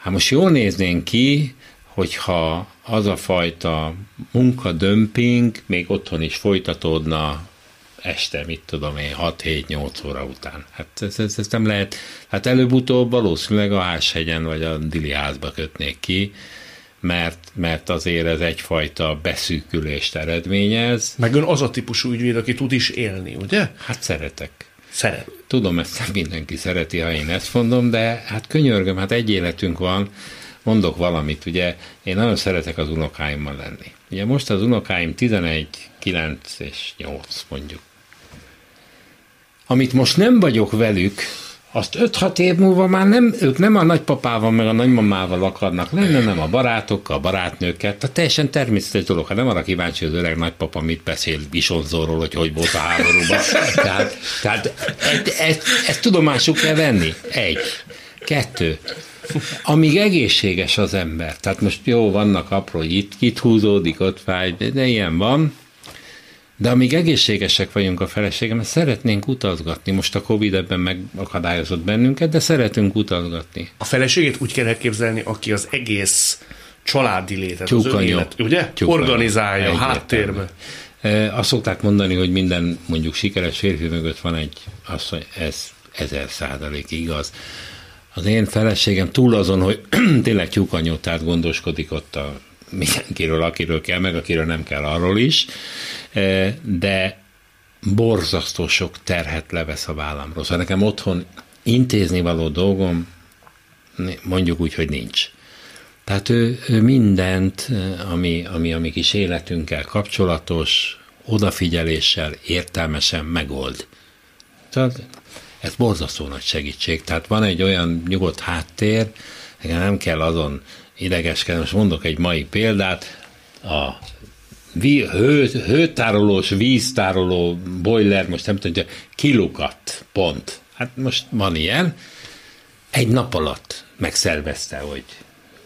Hát most jól néznénk ki, hogyha az a fajta munkadömping még otthon is folytatódna este, mit tudom én, 6-7-8 óra után. Hát ez, ez, ez nem lehet, hát előbb-utóbb valószínűleg a Háshegyen vagy a Dili házba kötnék ki, mert, mert azért ez egyfajta beszűkülést eredményez.
Meg ön az a típusú ügyvéd, aki tud is élni, ugye?
Hát szeretek.
Szeret.
Tudom, ezt mindenki szereti, ha én ezt mondom, de hát könyörgöm, hát egy életünk van, mondok valamit, ugye én nagyon szeretek az unokáimmal lenni. Ugye most az unokáim 11, 9 és 8 mondjuk. Amit most nem vagyok velük, azt 5-6 év múlva már nem, ők nem a nagypapával meg a nagymamával akarnak lenni, nem a barátokkal, a barátnőkkel. Tehát teljesen természetes dolog. Hát nem arra kíváncsi, hogy az öreg nagypapa mit beszél Bisonzóról, hogy hogy volt a háborúban. tehát, tehát ezt, ezt, ezt tudomásuk kell venni. Egy. Kettő. Amíg egészséges az ember, tehát most jó, vannak apró, itt, itt húzódik, ott fáj, de ilyen van, de amíg egészségesek vagyunk a feleségem, szeretnénk utazgatni. Most a Covid ebben megakadályozott bennünket, de szeretünk utazgatni.
A feleségét úgy kell elképzelni, aki az egész családi létet, Tyúkanyó. az élet, ugye? Tyúkanyó. Organizálja Egyértelmű. háttérbe.
E, azt szokták mondani, hogy minden mondjuk sikeres férfi mögött van egy, mondja, ez ezer százalék igaz. Az én feleségem túl azon, hogy tényleg tyúkanyó, tehát gondoskodik ott a mindenkiről, akiről kell, meg akiről nem kell, arról is, de borzasztó sok terhet levesz a vállamról. Szóval nekem otthon intézni való dolgom mondjuk úgy, hogy nincs. Tehát ő, ő mindent, ami, ami, ami kis életünkkel kapcsolatos, odafigyeléssel, értelmesen megold. Tehát ez borzasztó nagy segítség. Tehát van egy olyan nyugodt háttér, nem kell azon idegeskedem. Most mondok egy mai példát. A hő, hőtárolós, víztároló boiler, most nem tudja, kilukat, pont. Hát most van ilyen. Egy nap alatt megszervezte, hogy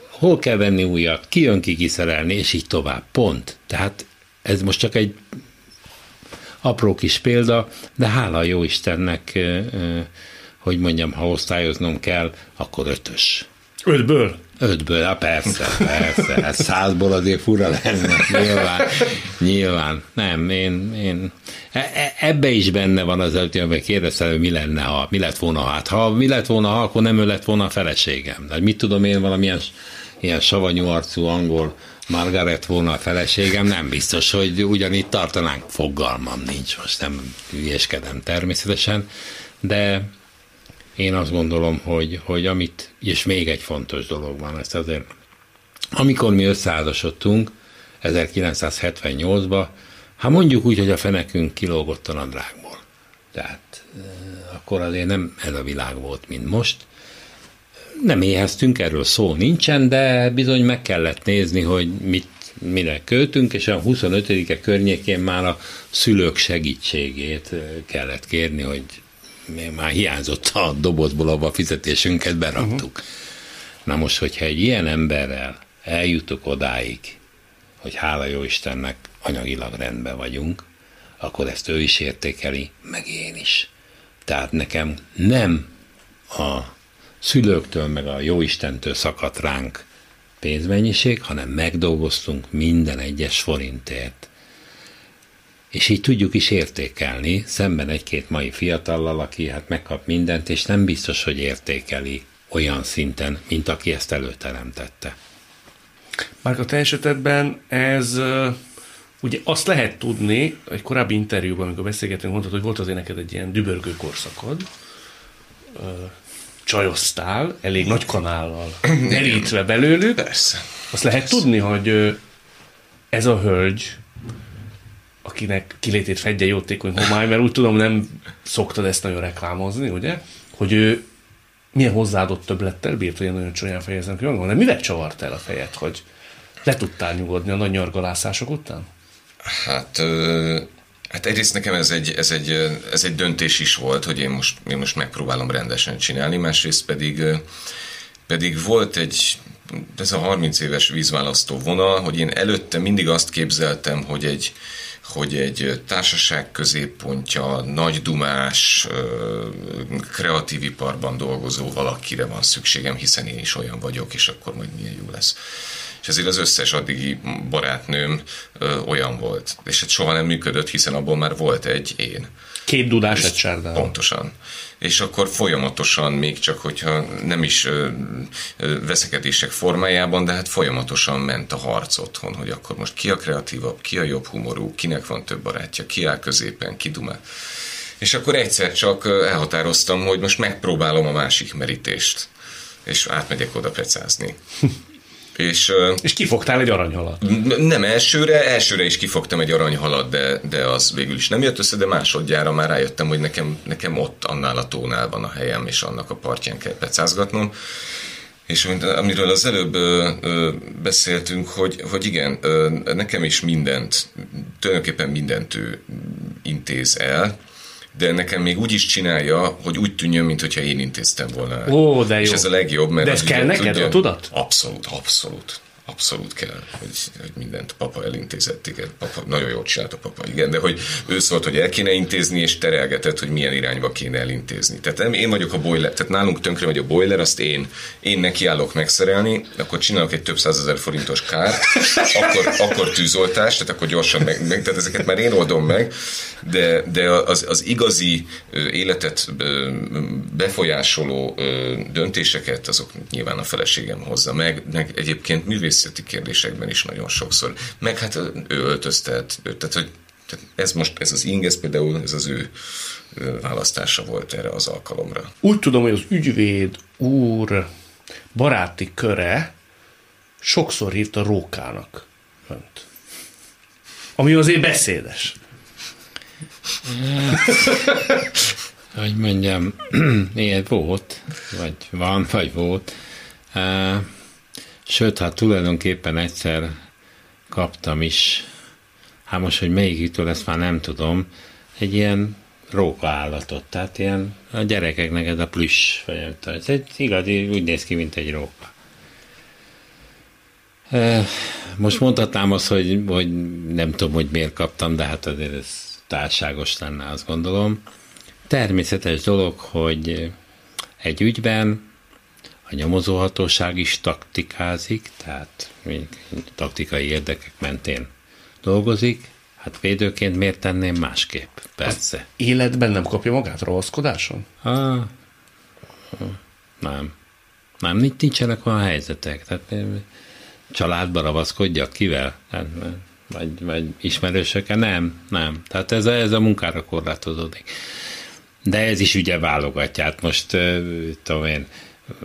hol kell venni újat, ki jön ki kiszerelni, és így tovább. Pont. Tehát ez most csak egy apró kis példa, de hála jó Istennek, hogy mondjam, ha osztályoznom kell, akkor ötös.
Ötből?
Ötből, hát persze, persze. Hát százból azért fura lenne, nyilván. Nyilván. Nem, én, én e, e, ebbe is benne van az, hogy kérdeztem, hogy mi lenne, ha, mi lett volna, hát ha mi lett volna, ha, akkor nem ő lett volna a feleségem. De mit tudom én, valamilyen ilyen savanyú arcú angol Margaret volna a feleségem, nem biztos, hogy ugyanitt tartanánk. Fogalmam nincs, most nem hülyeskedem természetesen, de én azt gondolom, hogy, hogy amit, és még egy fontos dolog van, ezt azért, amikor mi összeházasodtunk 1978-ba, hát mondjuk úgy, hogy a fenekünk kilógott a nadrágból. Tehát eh, akkor azért nem ez a világ volt, mint most. Nem éheztünk, erről szó nincsen, de bizony meg kellett nézni, hogy mit, mire költünk, és a 25-e környékén már a szülők segítségét eh, kellett kérni, hogy már hiányzott a dobozból, abba a fizetésünket beraktuk. Uh-huh. Na most, hogyha egy ilyen emberrel eljutok odáig, hogy hála jó Istennek anyagilag rendben vagyunk, akkor ezt ő is értékeli, meg én is. Tehát nekem nem a szülőktől, meg a jó Istentől szakadt ránk pénzmennyiség, hanem megdolgoztunk minden egyes forintért. És így tudjuk is értékelni, szemben egy-két mai fiatallal, aki hát megkap mindent, és nem biztos, hogy értékeli olyan szinten, mint aki ezt előteremtette.
Már a te esetedben ez ugye azt lehet tudni, egy korábbi interjúban, amikor beszélgetünk, mondtad, hogy volt azért neked egy ilyen dübörgő korszakod, csajoztál, elég nagy kanállal merítve belőlük.
Persze.
Azt lehet Persze. tudni, hogy ez a hölgy, akinek kilétét fedje jótékony homály, mert úgy tudom, nem szoktad ezt nagyon reklámozni, ugye? Hogy ő milyen hozzáadott többlettel bírt, hogy nagyon csúnyán fejezem ki magam, de mivel csavart el a fejed, hogy le tudtál nyugodni a nagy nyargalászások után?
Hát, hát egyrészt nekem ez egy, ez, egy, ez egy döntés is volt, hogy én most, én most megpróbálom rendesen csinálni, másrészt pedig, pedig volt egy, ez a 30 éves vízválasztó vonal, hogy én előtte mindig azt képzeltem, hogy egy, hogy egy társaság középpontja, nagy dumás, kreatív iparban dolgozó valakire van szükségem, hiszen én is olyan vagyok, és akkor majd milyen jó lesz és ezért az összes addigi barátnőm ö, olyan volt. És ez soha nem működött, hiszen abból már volt egy én.
Két dudás egy sárdán.
Pontosan. És akkor folyamatosan, még csak hogyha nem is ö, ö, veszekedések formájában, de hát folyamatosan ment a harc otthon, hogy akkor most ki a kreatívabb, ki a jobb humorú, kinek van több barátja, ki áll középen, ki dumál. És akkor egyszer csak elhatároztam, hogy most megpróbálom a másik merítést, és átmegyek oda pecázni.
És, és kifogtál egy aranyhalat?
Nem elsőre, elsőre is kifogtam egy aranyhalat, de, de az végül is nem jött össze, de másodjára már rájöttem, hogy nekem, nekem ott annál a tónál van a helyem, és annak a partján kell pecázgatnom. És amiről az előbb ö, ö, beszéltünk, hogy, hogy igen, ö, nekem is mindent, tulajdonképpen mindent ő intéz el, de nekem még úgy is csinálja, hogy úgy tűnjön, mintha én intéztem volna.
Ó, de jó.
És ez a legjobb, mert...
De ez kell neked tudja, a tudat?
Abszolút, abszolút. Abszolút kell, hogy, hogy mindent papa elintézett, igen, papa, nagyon jól csinált a papa, igen, de hogy ő szólt, hogy el kéne intézni, és terelgetett, hogy milyen irányba kéne elintézni. Tehát nem, én vagyok a boiler, tehát nálunk tönkre megy a boiler, azt én, én nekiállok megszerelni, akkor csinálok egy több százezer forintos kár, akkor, akkor tűzoltás, tehát akkor gyorsan meg, meg, tehát ezeket már én oldom meg, de, de az, az igazi életet befolyásoló döntéseket, azok nyilván a feleségem hozza meg, meg egyébként művész művészeti kérdésekben is nagyon sokszor. Meg hát ő öltöztet, tehát hogy tehát ez most, ez az ing, ez például ez az ő választása volt erre az alkalomra.
Úgy tudom, hogy az ügyvéd úr baráti köre sokszor hívta rókának önt. Ami azért beszédes.
hogy mondjam, ilyen volt, vagy van, vagy volt. Sőt, hát tulajdonképpen egyszer kaptam is, hát most, hogy melyikitől ezt már nem tudom, egy ilyen róka állatot, tehát ilyen a gyerekeknek ez a plüss, vagy ez egy igazi, úgy néz ki, mint egy róka. Most mondhatnám azt, hogy, hogy nem tudom, hogy miért kaptam, de hát azért ez társágos lenne, azt gondolom. Természetes dolog, hogy egy ügyben a nyomozóhatóság is taktikázik, tehát taktikai érdekek mentén dolgozik, hát védőként miért tenném másképp? Persze. Az
életben nem kapja magát ravaszkodáson?
Ah, nem. Nem, nincsenek olyan helyzetek. Tehát családba ravaszkodjak kivel? Hát, vagy, vagy ismerősökkel? Nem, nem. Tehát ez a, ez a munkára korlátozódik. De ez is ugye válogatja. Hát most, tudom én,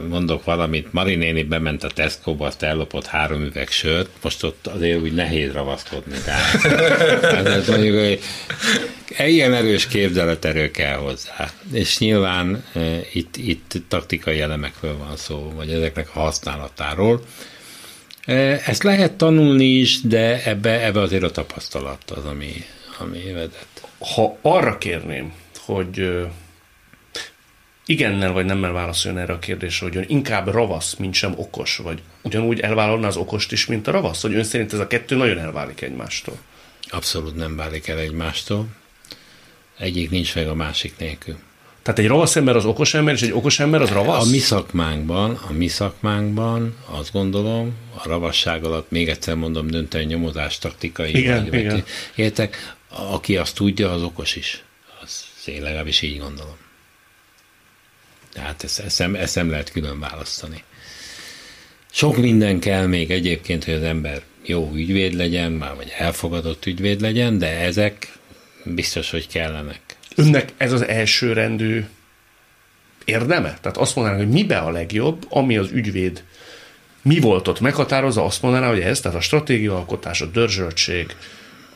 mondok valamit, Marinéni bement a Tesco-ba, azt ellopott három üveg sört, most ott azért úgy nehéz ravaszkodni. Tehát, ez mondjuk, hogy ilyen erős képzeleterő kell hozzá. És nyilván e, itt, itt taktikai elemekről van szó, vagy ezeknek a használatáról. E, ezt lehet tanulni is, de ebbe, ebbe azért a tapasztalat az, ami, ami vezet.
Ha arra kérném, hogy igennel vagy nemmel válaszoljon erre a kérdésre, hogy ön inkább ravasz, mint sem okos, vagy ugyanúgy elvállalná az okost is, mint a ravasz, hogy ön szerint ez a kettő nagyon elválik egymástól?
Abszolút nem válik el egymástól. Egyik nincs meg a másik nélkül.
Tehát egy ravasz ember az okos ember, és egy okos ember az ravasz?
A mi szakmánkban, a mi szakmánkban azt gondolom, a ravasság alatt még egyszer mondom, döntően nyomozás taktikai.
Igen, vagy, igen.
Értek, aki azt tudja, az okos is. Az én legalábbis így gondolom. Tehát ezt, ezt, ezt nem lehet külön választani. Sok minden kell még egyébként, hogy az ember jó ügyvéd legyen, már vagy elfogadott ügyvéd legyen, de ezek biztos, hogy kellenek.
Önnek ez az első rendű érdeme? Tehát azt mondaná, hogy mibe a legjobb, ami az ügyvéd mi volt ott meghatározza, azt mondaná, hogy ez, tehát a stratégiaalkotás, a dörzsöltség,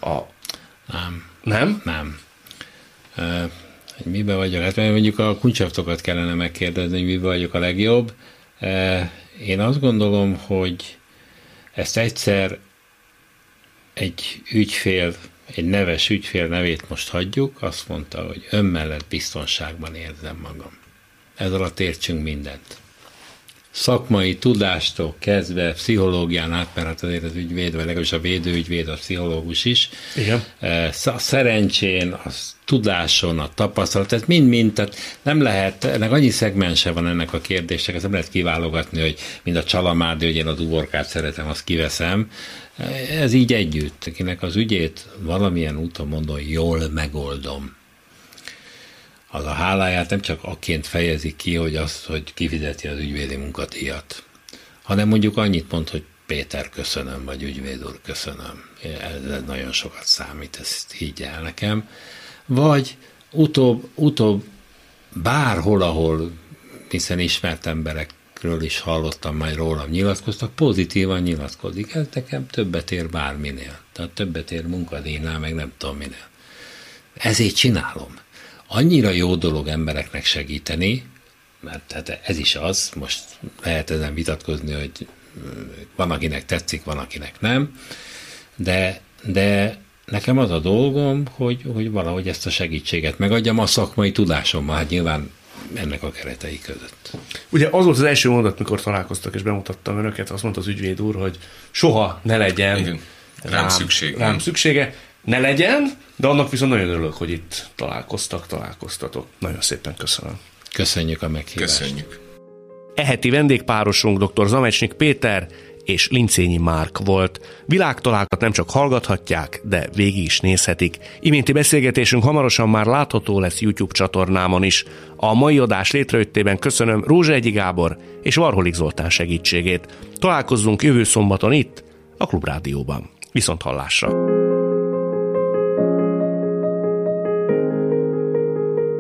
a...
Nem.
Nem?
Nem. Hogy mibe vagyok? Hát mondjuk a kuncsaftokat kellene megkérdezni, hogy mibe vagyok a legjobb. Uh, én azt gondolom, hogy ezt egyszer egy ügyfél, egy neves ügyfél nevét most hagyjuk, azt mondta, hogy ön mellett biztonságban érzem magam. Ez alatt értsünk mindent. Szakmai tudástól kezdve, pszichológián át, mert hát azért az ügyvéd, vagy legalábbis a védőügyvéd, a pszichológus is.
Igen.
A szerencsén, a tudáson, a tapasztalat, ez mind-mind, tehát nem lehet, ennek annyi szegmense van ennek a kérdésnek, ezt nem lehet kiválogatni, hogy mind a csalamárdi, hogy én a uborkát szeretem, azt kiveszem. Ez így együtt, akinek az ügyét valamilyen úton mondom, jól megoldom. Az a háláját nem csak akként fejezi ki, hogy azt, hogy kifizeti az ügyvédi munkadíjat, hanem mondjuk annyit mond, hogy Péter, köszönöm, vagy ügyvéd úr, köszönöm. Ez nagyon sokat számít, ezt higgy el nekem vagy utóbb, utóbb bárhol, ahol hiszen ismert emberekről is hallottam, majd rólam nyilatkoztak, pozitívan nyilatkozik. Ez nekem többet ér bárminél. Tehát többet ér munkadíjnál, meg nem tudom minél. Ezért csinálom. Annyira jó dolog embereknek segíteni, mert hát ez is az, most lehet ezen vitatkozni, hogy van, akinek tetszik, van, akinek nem, de, de nekem az a dolgom, hogy, hogy valahogy ezt a segítséget megadjam a szakmai tudásommal, hát nyilván ennek a keretei között.
Ugye az volt az első mondat, mikor találkoztak és bemutattam önöket, azt mondta az ügyvéd úr, hogy soha ne legyen
Igen. Rám, rám, szükség,
rám szüksége, ne legyen, de annak viszont nagyon örülök, hogy itt találkoztak, találkoztatok. Nagyon szépen köszönöm.
Köszönjük a meghívást.
Köszönjük.
Eheti vendégpárosunk dr. Zamecsnik Péter és Lincényi Márk volt. Világtalákat nem csak hallgathatják, de végig is nézhetik. Iménti beszélgetésünk hamarosan már látható lesz YouTube csatornámon is. A mai adás létrejöttében köszönöm Rózsa Egyi Gábor és Varholik Zoltán segítségét. Találkozzunk jövő szombaton itt, a Klubrádióban. Viszont hallásra!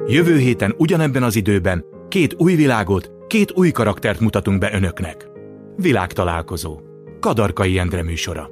Jövő héten ugyanebben az időben két új világot, két új karaktert mutatunk be önöknek. Világtalálkozó. Kadarkai Endre műsora.